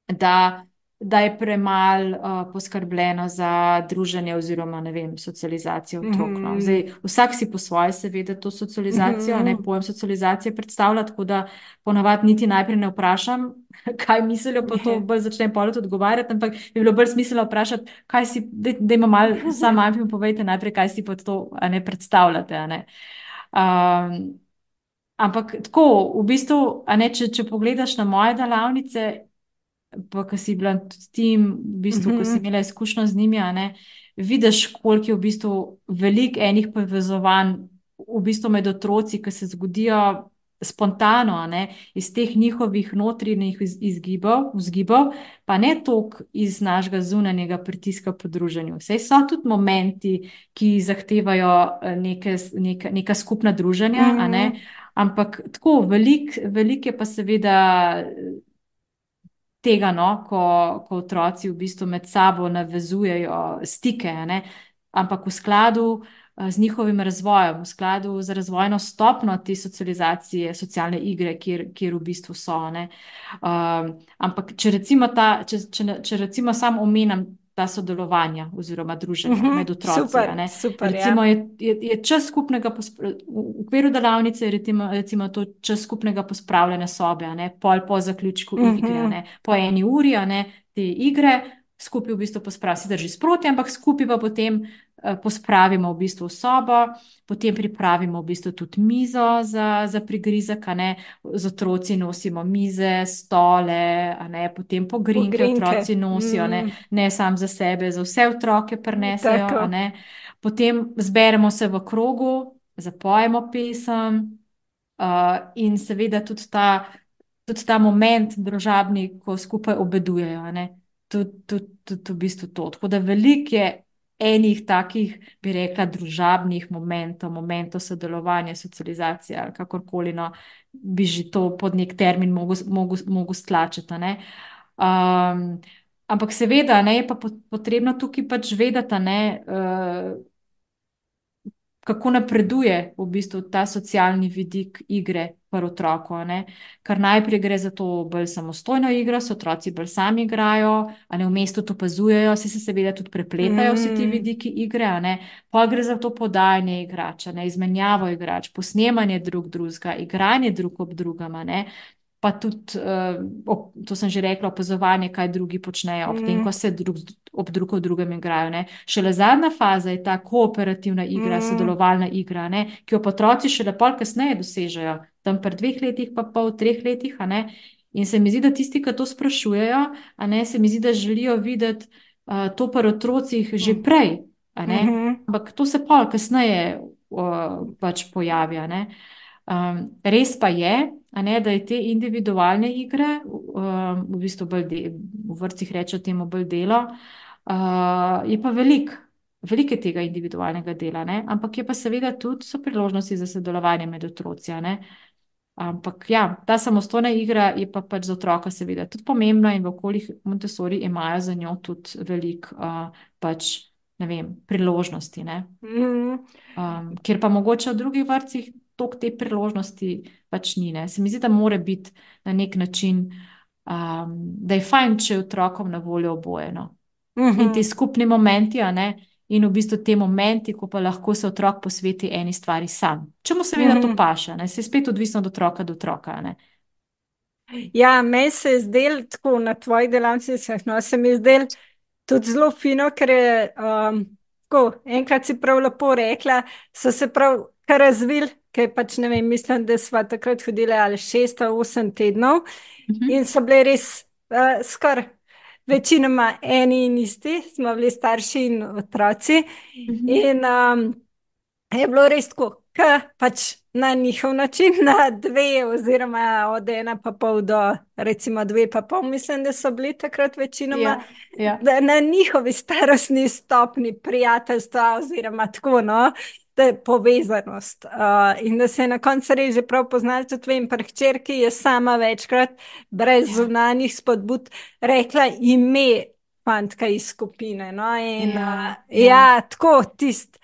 da da je premalo uh, poskrbljeno za druženje oziroma vem, socializacijo otrok. No. Mhm. Zdaj, vsak si po svoje, seveda, to socializacijo, mm -hmm. ne pojem socializacije predstavlja, tako da ponavadi niti najprej ne vprašam, kaj mislijo, pa to bolj začnem polet odgovarjati, ampak bi bilo bolj smiselno vprašati, kaj si, da ima mal, sam majhen, povejte najprej, kaj si pod to ne predstavljate. Ne. Um, ampak tako, v bistvu, ne, če, če pogledaš na moje delavnice, pa ki si bila tudi tim, v bistvu, mm -hmm. ko si mhm. imela izkušnjo z njimi, ne, vidiš, koliko je v bistvu velik enih povezovanj v bistvu med otroci, ki se zgodijo spontano, ne, iz teh njihovih notranjih izgibov, vzgibov, pa ne toliko iz našega zunanjega pritiska po druženju. Vse so tudi momenti, ki zahtevajo eh, neke, neka, neka skupna druženja, mm -hmm. ampak tako velik, velik je pa seveda tega, no, ko, ko otroci v bistvu med sabo navezujejo stike, ne, ampak v skladu eh, z njihovim razvojem, v skladu z razvojno stopno te socializacije, socialne igre, kjer, kjer v bistvu so. Um, ampak če recimo, ta, če, če, če recimo sam omenjam ta sodelovanja oziroma druženja uh mhm, -huh, med otroci. Super, super, recimo, ja. je, je, je čas skupnega, v okviru delavnice je recimo, recimo to čas skupnega pospravljanja sobe, ne, pol po zaključku uh -huh. igre, ne, po eni uri, ne, te igre, skupaj v bistvu pospravi, si drži sproti, ampak skupaj pa potem Eh, pospravimo v bistvu sobo, potem pripravimo v bistvu tudi mizo za, za prigrizek, ne, z otroci nosimo mize, stole, ne, potem pogrinke, pogrinke. otroci nosijo, mm. ne, ne sam za sebe, za vse otroke prenesejo. Ne, potem zberemo se v krogu, zapojemo pesem uh, in seveda tudi ta, tudi ta moment družabni, ko skupaj obedujejo. Tudi, tudi, tudi v bistvu to. Tako da veliko je enih takih, bi rekla, družabnih momentov, momentov sodelovanja, socializacije ali kakorkoli, no, bi že to pod nek termin mogel stlačiti. Um, ampak seveda ne, je pa potrebno tukaj pač vedeti, ne, uh, kako napreduje v bistvu ta socialni vidik igre pri otroku. Ker najprej gre za to bolj samostojno igro, so otroci bolj sami igrajo, a ne v mestu to opazujejo, se, se seveda tudi prepletajo mm. vsi ti vidiki igre, pa gre za to podajanje igrača, ne? izmenjavo igrač, posnemanje drug drugega, igranje drug ob drugem pa tudi, uh, to sem že rekla, opazovanje, kaj drugi počnejo, ob mm. tem, ko se drug, ob drug ob drugem igrajo. Ne. Šele zadnja faza je ta kooperativna igra, mm. sodelovalna igra, ne, ki jo otroci šele pol kasneje dosežejo, tam pri dveh letih, pa pol treh letih. In se mi zdi, da tisti, ki to sprašujejo, ne, se mi zdi, da želijo videti uh, to pri otrocih že prej. Mm -hmm. Ampak to se pol kasneje uh, pač pojavi. Um, res pa je, ne, da je te individualne igre, um, v bistvu de, v vrtcih rečemo temu bolj delo, uh, je pa veliko. Veliko je tega individualnega dela, ne? ampak je pa seveda tudi so priložnosti za sodelovanje med otroci. Ampak ja, ta samostojna igra je pa pač za otroka seveda tudi pomembna in v okoljih Montessori imajo za njo tudi veliko uh, pač, priložnosti. Mm -hmm. um, ker pa mogoče v drugih vrtcih toliko te priložnosti pač ni. Ne. Se mi zdi, da mora biti na nek način, um, da je fajn, če je otrokom na voljo obojeno. Uh -huh. In mhm. ti skupni momenti, in v bistvu te momenti, ko pa lahko se otrok posveti eni stvari sam. Če mu seveda uh -huh. to mhm. paše, ne. se je spet odvisno od otroka do otroka. Ne. Ja, meni se je zdelo tako na tvoji delavnici, no, se mi je zdelo tudi zelo fino, ker je um, tako, enkrat si prav lepo rekla, so se prav kar razvili ker pač ne vem, mislim, da smo takrat hodili ali šest ali osem tednov uh mhm. -huh. in so bile res uh, skoraj večinoma eni in isti, smo bili starši in otroci. Mhm. In um, je bilo res tako, ke pač na njihov način, na dve, oziroma od ena pa pol do recimo dve pa pol, mislim, da so bili takrat večinoma. Ja, ja. da na njihovi starostni stopni prijateljstva, oziroma tako, no, je povezanost. Uh, in da se je na koncu res že prav poznal, tudi vem, pri hčerki je sama večkrat, brez Ja. zunanjih spodbud, rekla ime fantka iz skupine. No, in, Ja, uh, ja. ja, tako tist.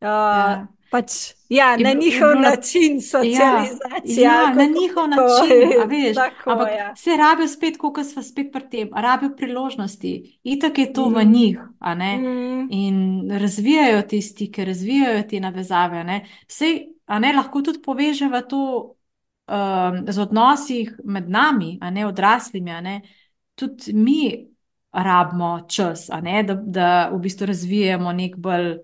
Uh, Ja. Pač, ja, na njihov bilo na- način socializacije. Ja, ali na njihov to način, a veš. tako, Ampak ja. se rabijo spet, kot smo spet pri tem, rabijo priložnosti. Itak je to v Mhm. njih, a ne. Mm, In razvijajo te stike, razvijajo te navezave. Ne? Sej, a ne lahko tudi povežemo to um, z odnosi med nami, a ne odraslimi. A ne? Tudi mi rabimo čas, a ne? Da, da v bistvu razvijamo nek bolj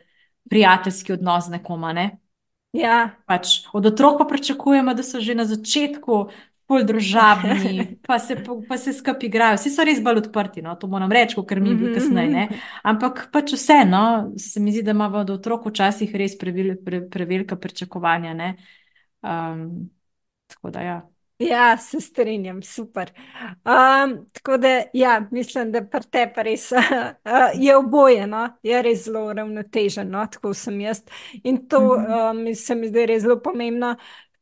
prijateljski odnos z nekom. a Ne? ja, Pač od otrok pa pričakujemo, da so že na začetku bolj družabni, pa se, po- pa se skupaj igrajo. Vsi so res bolj odprti, no? to moram reči, kot mi bili kasneje. ne. Ampak pač vseeno, se mi zdi, da imamo od otrok včasih res previl, pre, prevelika pričakovanja. ne. Um, tako da ja. Ja, se strinjam, super. Um, tako da, ja, mislim, da pri tebi res uh, je oboje, no? je res zelo uravnoteženo, no? tako sem jaz. In to um, se mi zdi res zelo pomembno,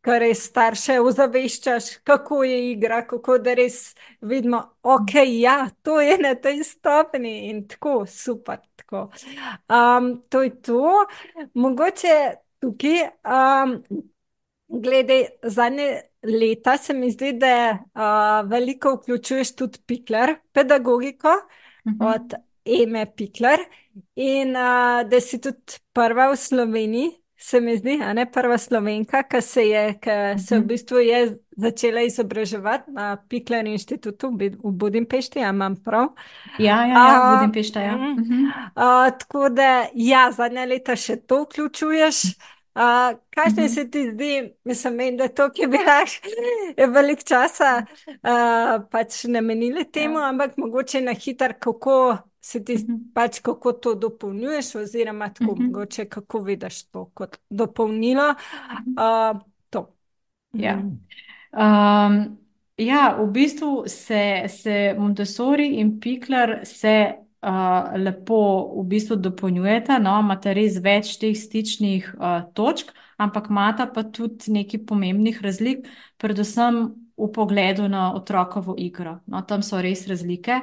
kar res starše ozaveščaš, kako je igra, kako da res vidimo, ok, ja, to je na tej stopni in tako, super. Tako. Um, to je to. Mogoče tukaj. Um, Glede zadnje leta se mi zdi, da uh, veliko vključuješ tudi pikler, pedagogiko Mhm. od Eme Pikler in uh, da si tudi prva v Sloveniji, se mi zdi, a ne prva slovenka, ki se je, ki se v Mhm. bistvu je začela izobraževati na Pikler inštitutu v Budimpešti, a imam prav. Ja, ja, ja, A, Budimpešta, ja. mm, Mhm. Uh, tako da, ja, zadnja leta še to vključuješ. Uh, kakšne Mhm. se ti zdi, mislim, meni, da to, ki bi lahko veliko časa uh, pač namenili temu, Ja. ampak mogoče na hitro, kako se ti Mhm. pač, kako to dopolnjuješ, oziroma tako Mhm. mogoče, kako vidiš to kot dopolnilo. Uh, to. Ja. Um, ja, v bistvu se, se Montessori in Pikler se uh, lepo v bistvu dopolnjujeta, no, imata res več teh stičnih uh, točk, ampak imata pa tudi nekaj pomembnih razlik, predvsem v pogledu na otrokovo igro. No, tam so res razlike.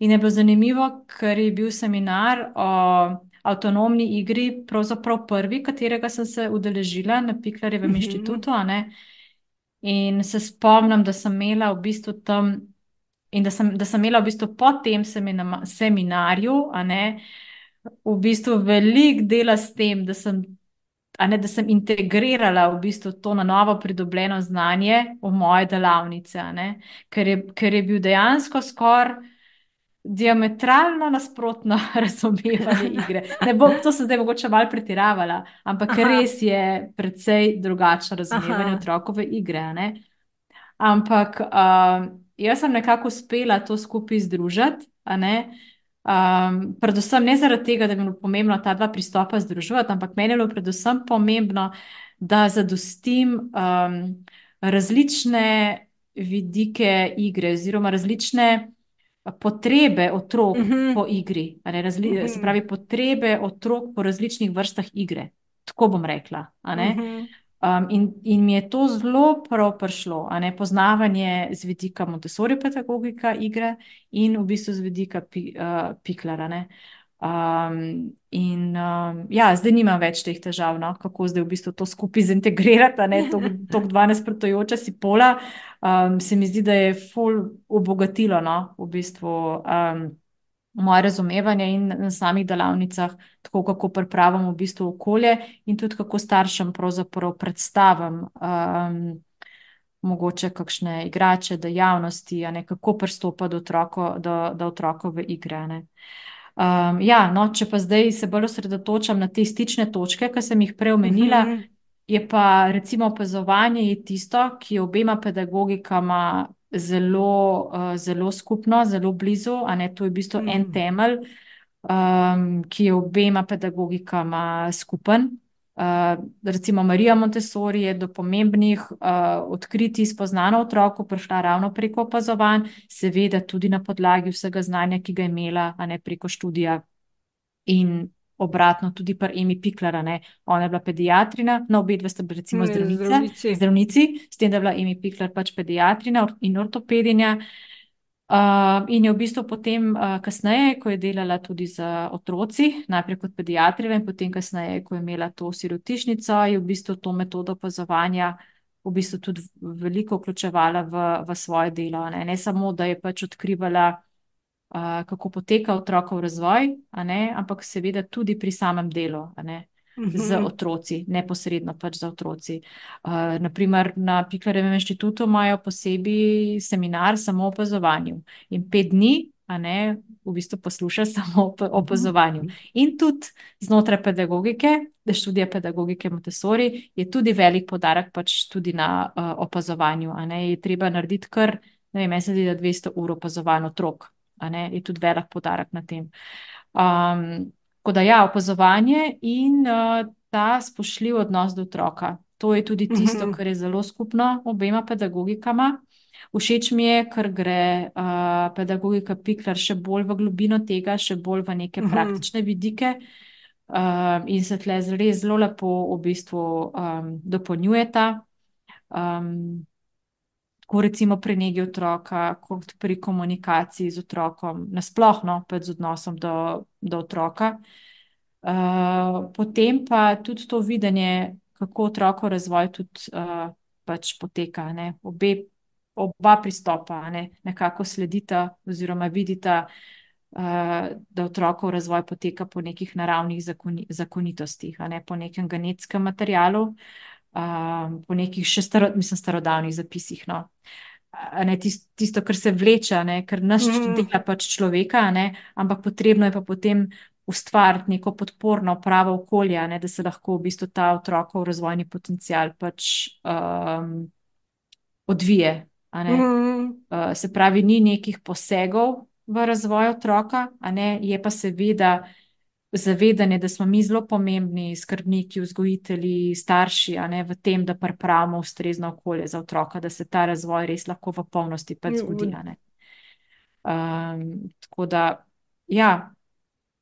In je bilo zanimivo, ker je bil seminar o avtonomni igri, pravzaprav prvi, katerega sem se udeležila na Piklerjevem Mhm. inštitutu, a ne. In se spomnim, da sem imela v bistvu tam, in da sem, da sem imela v bistvu po tem semina, seminarju, ne, v bistvu veliko dela s tem, da sem, ne, da sem integrirala v bistvu to na novo pridobljeno znanje v moje delavnice, ne, ker je, ker je bil dejansko skoraj diametralno nasprotno razumevanje igre. Ne bom, to sem zdaj mogoče malo pretiravala, ampak Aha. res je precej drugačno razumevanje Aha. otrokove igre. Ne? Ampak um, jaz sem nekako uspela to skupaj združiti, ne. Um, predvsem ne zaradi tega, da bi bilo pomembno ta dva pristopa združiti, ampak meni je bilo predvsem pomembno, da zadostim um, različne vidike igre, oziroma različne potrebe otrok Mhm. po igri, ne, razli, se Mhm. pravi, potrebe otrok po različnih vrstah igre. Tako bom rekla. a ne. Um, in, in mi je to zelo prav prišlo, ne poznavanje z vidika Montessori pedagogika igre in v bistvu z vidika pi, uh, Piklara. ne. Um, in um, ja, zdaj nimam več teh težav, no, kako zdaj v bistvu to skupaj zintegrirati, ne to dva nasprotujoča si pola. Um, se mi zdi, da je ful obogatilo, no, v bistvu. Um, moje razumevanje in na samih delavnicah, tako kako pripravim v bistvu okolje, in tudi kako staršem pravzaprav predstavim. Um, Mogoče kakšne igrače, dejavnosti, a ne kako pristopa do, otroko, do, do otrokove igre. a ne. Um, ja, no, če pa zdaj se bolj osredotočam na te stične točke, ki sem jih prej omenila, Mhm. je pa recimo opazovanje je tisto, ki je obema pedagogikama zelo, uh, zelo skupno, zelo blizu. To je v bistvu mm. en temelj, um, ki je obema pedagogikama skupen. Uh, recimo Marija Montessori je do pomembnih uh, odkritij spoznana otroku prišla ravno preko opazovanj, seveda tudi na podlagi vsega znanja, ki ga je imela, a ne preko študija. In obratno, tudi pri Emi Piklara, ne? ona je bila pediatrina, no, obe dve sta bili recimo zdravnice, zdravnici, s tem, da je bila Emi Piklar pač pediatrina in ortopedinja. Uh, in je v bistvu potem, uh, kasneje, ko je delala tudi z otroci, najprej kot pediatrija, in potem, kasneje, ko je imela to sirotišnico, je v bistvu to metodo opazovanja v bistvu tudi veliko vključevala v, v svoje delo. Ne? ne samo, da je pač odkrivala uh, kako poteka otrokov razvoj, ampak seveda tudi pri samem delu z mhm. otroci, neposredno pač za otroci. Uh, naprimer, na Piklarjevem inštitutu imajo posebej seminar samo o opazovanju in pet dni. Ne, v bistvu posluša samo o mhm. opazovanju. In tudi znotraj pedagogike, da študija pedagogike Montessori, je tudi velik podarek pač tudi na uh, opazovanju. Je treba narediti kar, ne vem, se zdi, da 200 ur opazovanj otrok ne, je tudi velik podarek na tem. Um, tako da, ja, opazovanje in uh, ta spoštljiv odnos do otroka. To je tudi tisto, mm -hmm. kar je zelo skupno obema pedagogikama. Všeč mi je, ker gre uh, pedagogika Pikler še bolj v globino tega, še bolj v neke -hmm. praktične vidike. Um, in se tle res zelo lepo v bistvu um, dopolnjujeta. Um, tako recimo pri negi otroka, kot pri komunikaciji z otrokom, nasplošno pa z odnosom do, do otroka. Uh, potem pa tudi to videnje, kako otroko razvoj tudi uh, pač poteka. Obe, oba pristopa ne? nekako sledita oziroma vidita, uh, da otrokov razvoj poteka po nekih naravnih zakoni, zakonitostih, ne? po nekem genetskem materialu. Uh, um, po nekih še staro, mislim, starodavnih zapisih. No. Ne, tisto, tisto, kar se vleče, ne, kar naš mm. dela pač človeka, ne, ampak potrebno je pa potem ustvariti neko podporno pravo okolje, ne, da se lahko v bistvu ta otrokov razvojni potencial pač um, odvije. Mm. Uh, se pravi, ni nekih posegov v razvoj otroka, ne, je pa seveda zavedanje, da smo mi zelo pomembni skrbniki, vzgojitelji, starši, ne v tem, da pripravimo ustrezno okolje za otroka, da se ta razvoj res lahko v polnosti pač ja, zgodi. Um, tako da, ja,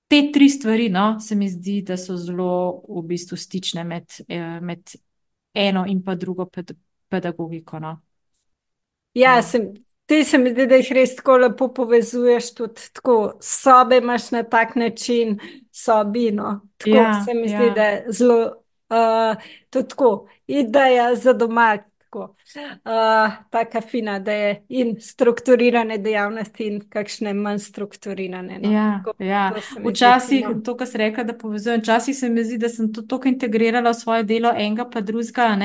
te tri stvari, no, se mi zdi, da so zelo v bistvu stične med, eh, med eno in pa drugo ped pedagogiko. No. Ja, ja. Sem, Ti se mi zdi, da jih res tako lepo povezuješ, tudi tako sobe imaš na tak način, sobino. Tako ja, se mi ja. zdi, da je zelo uh, tako ideja za doma. Tako, uh, taka fina, da je in strukturirane dejavnosti, in kakšne manj strukturirane. No? Ja, tako, ja. Včasih, no. to, kar si rekla, da povezujem, včasih se mi zdi, da sem to tako integrirala v svoje delo, enega pa drugega.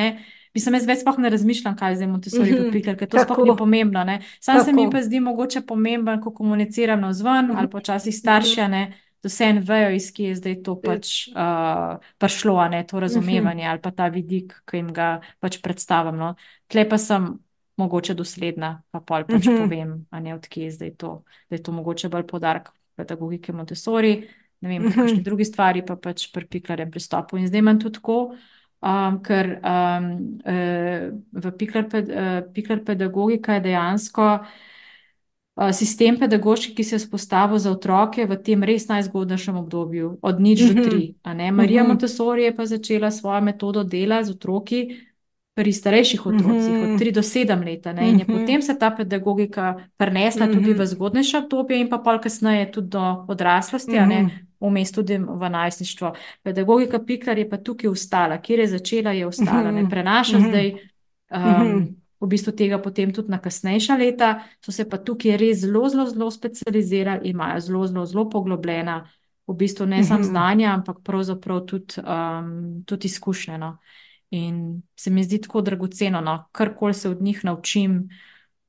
Mislim, jaz več ne razmišljam, kaj zdaj Montessori podpikar, ker to sploh ni pomembno. Sam Tako. se mi pa zdi mogoče pomemben, ko komuniciramo zven mm -hmm. ali počasih starši, ne, da vse en vejo, iz kje je zdaj to pač uh, prišlo, ne, to razumevanje mm -hmm. ali pa ta vidik, ki jim ga pač predstavljam. No. Tle pa sem mogoče dosledna, pa pol pač mm -hmm. povem, a ne odkje je zdaj to, da je to mogoče bolj podarek pedagogike Montessori, ne vem, mm -hmm. kakšne druge stvari pa pač pri piklarjem pristopu. In zdaj imam tudi tako, um, ker um, v Pikler, uh, Pikler pedagogika je dejansko uh, sistem pedagoški, ki se je spostavil za otroke v tem res najzgodnejšem obdobju, od nič do mhm. tri. Marija mhm. Montessori je pa začela svojo metodo dela z otroki. Pri starejših otrocih, mm -hmm. od 3 do 7 let, in je mm -hmm. potem se ta pedagogika prenesla mm -hmm. tudi v zgodnejše obdobje, in pa pol kasneje tudi do odraslosti, mm -hmm vmes tudi v najstništvo. Pedagogika Piklar je pa tukaj ustala, kjer je začela, je ostala, ne mhm. prenaša mm -hmm. zdaj. Um, V bistvu tega potem tudi na kasnejša leta, so se pa tukaj res zelo, zelo, zelo specializirali, imajo zelo, zelo, zelo poglobljena, v bistvu ne samo mhm. znanja, ampak pravzaprav tudi, um, tudi izkušnje. No. In se mi zdi tako dragoceno, no. karkoli se od njih naučim,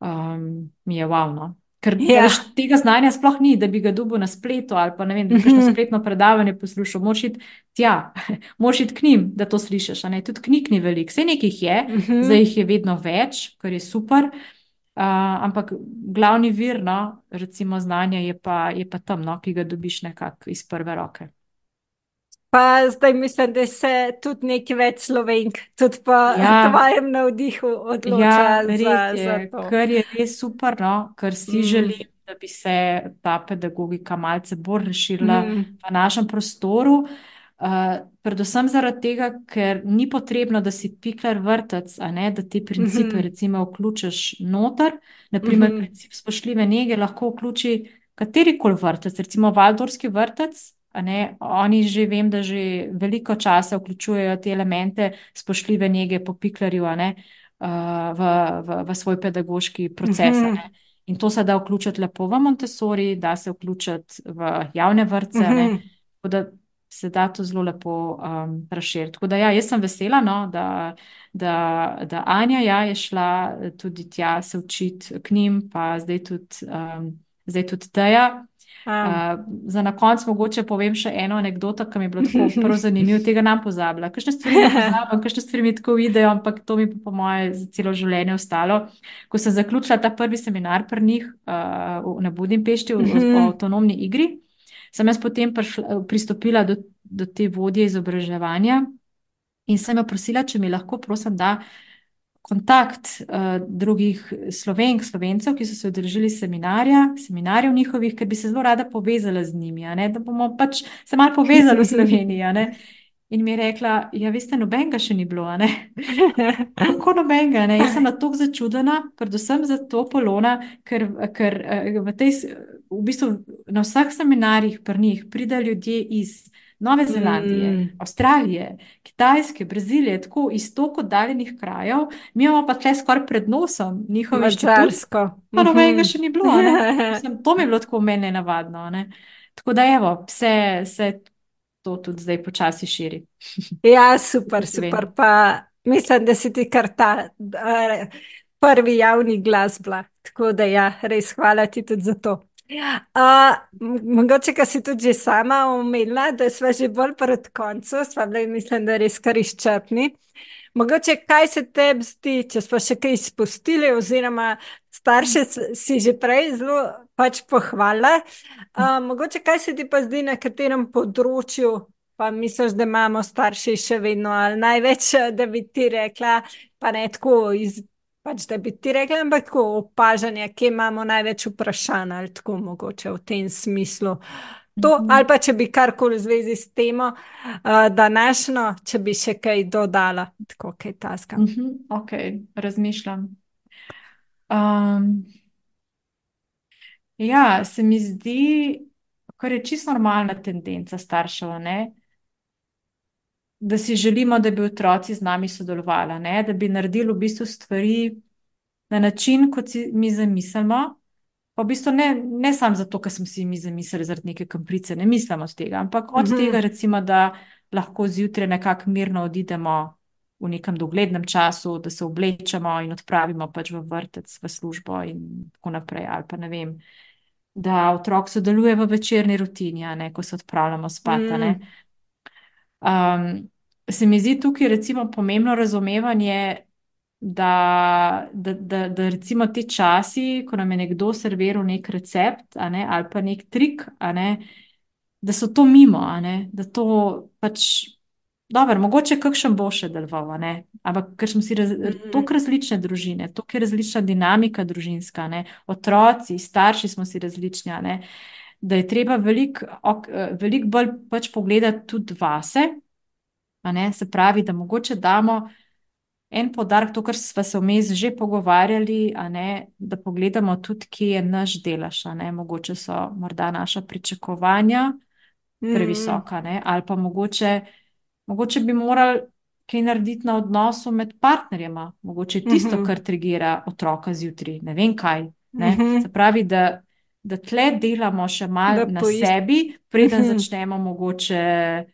um, mi je wow. Ker ja. veš, tega znanja sploh ni, da bi ga dobil na spletu ali pa ne vem, da bi šlo spletno predavanje poslušal. Moš iti tja, moš iti k njim, da to slišiš. Tudi knjig ni veliko, vse nekih je, uh -huh. zdaj jih je vedno več, kar je super. Uh, ampak glavni vir, no, recimo znanja, je pa, je pa tam, no, ki ga dobiš nekako iz prve roke. Pa zdaj mislim, da se tudi nekaj več slovenk, tudi po Ja. tvojem navdihu odloča Ja, za, res za je, to. kar je res super, no, ker si Mm. želim, da bi se ta pedagogika malce bolj razširila Mm. v našem prostoru. Uh, predvsem zaradi tega, ker ni potrebno, da si piklar vrtec, a ne, da te principe Mhm. recimo vključiš noter. Naprimer, Mhm. princip spoštljive nege lahko vključi katerikoli vrtec, recimo Valdorski vrtec, ne, oni že vem, da že veliko časa vključujejo te elemente spoštljive nege po piklarju, ne, uh, v, v, v svoj pedagoški proces, a Mhm. ne. In to se da vključiti lepo v Montessori, da se vključiti v javne vrtce, ne. Mhm. Tako da se da to zelo lepo um, razširiti. Tako da, ja, jaz sem vesela, no, da, da, da Anja ja, je šla tudi tja se učiti k njim, pa zdaj tudi, um, zdaj tudi Teja. A, Uh, za na koncu mogoče povem še eno anekdoto, ki mi je bilo tako prav zanimivo, tega nam pozabila. Kakšne stvari pozabim, kakšne stvari mi tako videjo, ampak to mi pa po moje za celo življenje ostalo. Ko sem zaključila ta prvi seminar pri njih uh, na Budimpešti o, o Mhm. avtonomni igri, sem jaz potem prišla, pristopila do, do te vodje izobraževanja in sem jo prosila, če mi lahko, prosim, da kontakt uh, drugih slovenk, slovencev, ki so se udeležili seminarja, seminarjev njihovih, ker bi se zelo rada povezala z njimi, da bomo pač se malo povezali v Sloveniji. In mi je rekla, ja, veste, nobenega še ni bilo. Kako nobenega, ne? Jaz sem na to začudena, predvsem zato Polona, ker, ker eh, v, tej, v bistvu na vseh seminarjih pri njih pridejo ljudje iz Nove Zelandije, Mm. Avstralije, Kitajske, Brazilije, tako iz tako oddaljenih krajev, mi imamo pa tle skoraj pred nosom njihov inštitut, Madžarsko. pa nobenega Mhm. še ni bilo. Mislim, to mi je bilo tako meni nenavadno, a ne. Tako da evo, vse se to tudi zdaj počasi širi. Ja, super, super. Pa mislim, da si ti kar ta eh, prvi javni glas bila. Tako da ja, res hvala ti tudi za to. Uh, mogoče, kar si tudi sama omenila, da smo že bolj proti koncu, sva bili, mislim, da res kar izčrpni. Mogoče, kaj se tebi zdi, če smo še kaj izpustili, oziroma starše si že prej zelo pač pohvala. Uh, mogoče, kaj se ti pa zdi na katerem področju, pa misliš, da imamo starši še vedno ali največ, da bi ti rekla, pa ne tako iz. Pač, da bi ti rekla, ampak tako opažanje, kje imamo največ vprašanj, ali tako mogoče v tem smislu. To, Mhm. ali pa če bi karkoli v zvezi s temo, uh, današnjo, če bi še kaj dodala, tako kaj taska. Mhm, ok, razmišljam. Um, ja, se mi zdi, kar je čisto normalna tendenca staršev, ne, da si želimo, da bi otroci z nami sodelovali, a ne, da bi naredili v bistvu stvari na način, kot si mi zamislimo. Pa v bistvu ne, ne samo zato, ker smo si mi zamislili zaradi neke kamprice, ne mislimo od tega, ampak od Mhm. tega, recimo, da lahko zjutraj nekako mirno odidemo v nekem doglednem času, da se oblečemo in odpravimo pač v vrtec, v službo in tako naprej. Ali pa ne vem, da otrok sodeluje v večerni rutini, ne, ko se odpravljamo spat. Mm. Um, se mi zdi tukaj recimo pomembno razumevanje, da, da, da, da recimo ti časi, ko nam je nekdo serviral nek recept ne, ali pa nek trik, ne, da so to mimo, ne, da to pač. Dobro, mogoče kakšen bo še deloval, ampak ker smo si raz, Mhm. tako različne družine, tako je različna dinamika družinska, ne? otroci, starši smo si različni, da je treba veliko eh, veliko bolj pač pogledati tudi vase? Se pravi, da mogoče damo en poudarek, to, kar smo se vmes že pogovarjali, ne? da pogledamo tudi, kje je naš ne? mogoče so morda naša pričakovanja Mm. previsoka, ne? ali pa mogoče. Mogoče bi morali kaj narediti na odnosu med partnerjema, mogoče tisto, Mhm. kar trigira otroka zjutraj, ne vem kaj. Ne? Mhm. Se pravi, da, da tle delamo še malo na pois- sebi, preden Mhm. začnemo mogoče.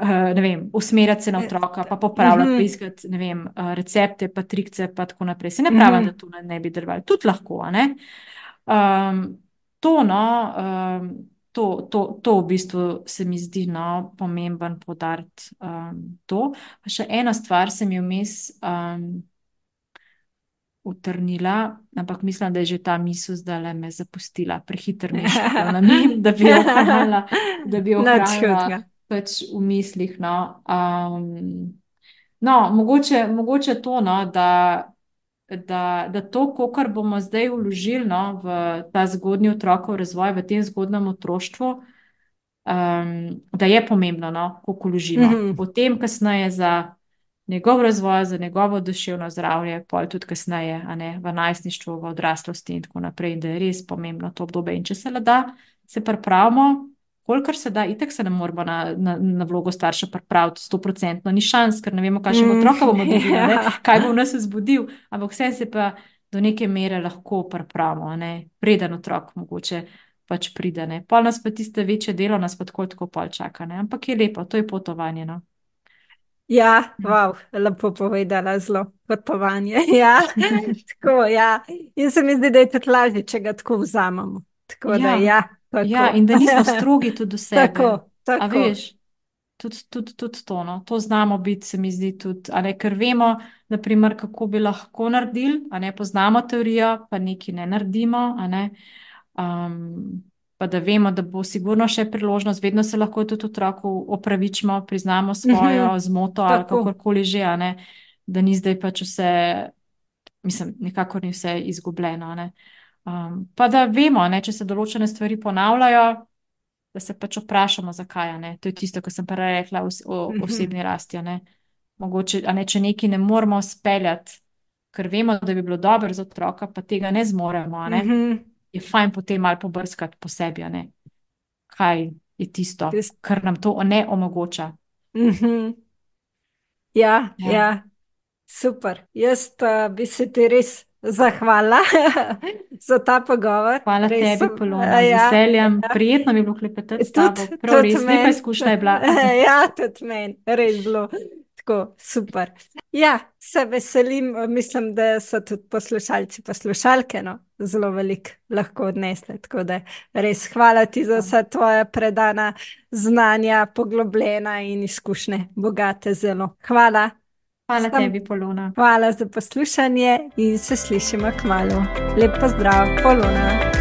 Uh, ne vem, usmerjati se na Eh, otroka, pa popravljati, mhm. pa iskati ne vem, uh, recepte, pa trikce, pa tako naprej. Se ne pravi, Mhm. da to ne, ne bi delovalo, tudi lahko. Um, to, no, um, to, to, to v bistvu se mi zdi no, pomemben podariti. Um, to. Pa še ena stvar se mi je vmes, um, utrnila, ampak mislim, da je že ta misel zdaj le me zapustila, prehiter mišljenje na njim, da bi jo ohranila, da bi jo ohranila pač v mislih. No, um, no mogoče, mogoče to, no, da, da, da to, kar bomo zdaj vložili no, v ta zgodnji otrokov razvoj, v tem zgodnem otroštvu, um, da je pomembno, no, koliko vložimo. Mm -hmm. Potem, kasneje za njegov razvoj, za njegovo duševno zdravje, pa tudi kasneje, ne, v najstništvu, v odraslosti in tako naprej, da je res pomembno to obdobje. In če se le da, se pripravimo, kolikor se da, itek se ne moramo na, na, na vlogo starša pripraviti, sto procentno, ni šans, ker ne vemo, kakšnega mm, otroka bomo dobili, yeah. kaj bo v nas zbudil, ampak vse se pa do neke mere lahko pripravimo, preden otrok mogoče. Pač pride, ne. pol nas pa tiste večje delo, nas pa tako, tako pol čaka, ne. ampak je lepo, to je potovanje. No. Ja, wow, lepo povedala, zelo potovanje. Ja, tako, ja. In se mi zdi, da je tudi lažje, če ga tako vzamemo. Tako ja. da, ja, ja, in da nismo strogi tudi do sebe. Tako, tako. A veš, tudi, tudi, tudi to, no. to znamo biti, se mi zdi, tudi, ne, ker vemo, naprimer, kako bi lahko naredili, a ne poznamo teorijo, pa nekaj ne naredimo. Ne. Um, pa da vemo, da bo sigurno še priložnost, vedno se lahko tudi otroku opravičimo, priznamo svojo mhm. zmoto ali kakorkoli že, da ni zdaj pač vse, mislim, nikakor ni vse izgubljeno. Um, pa da vemo, ne, če se določene stvari ponavljajo, da se pač vprašamo, zakaj. Ne. To je tisto, kar sem prej rekla o, o mhm. osebni rasti. Ne. Mogoče, ne, če nekaj ne moramo speljati, ker vemo, da bi bilo dobro za otroka, pa tega ne zmoremo. Ne. Mm -hmm je fajn potem malo pobrskati po sebi, kaj je tisto, Tist... kar nam to ne omogoča. Mm -hmm. ja, ja. ja, super. Jaz uh, bi se ti res zahvala za ta pogovor. Hvala res, tebi, Polona, z ja, veseljem. Ja. Prijetno mi je bilo klepetati s tabo. Prav res, lepa izkušnja je bila. ja, tudi meni, res bilo. Tako, super. Ja, se veselim, mislim, da so tudi poslušalci, poslušalke, no, zelo veliko lahko odnesli. Tako da res hvala ti za vse tvoje predana znanja, poglobljena in izkušnje, bogate zelo. Hvala. Hvala Sam, tebi, Polona. Hvala za poslušanje in se slišimo k malu. Lep pozdrav, Polona.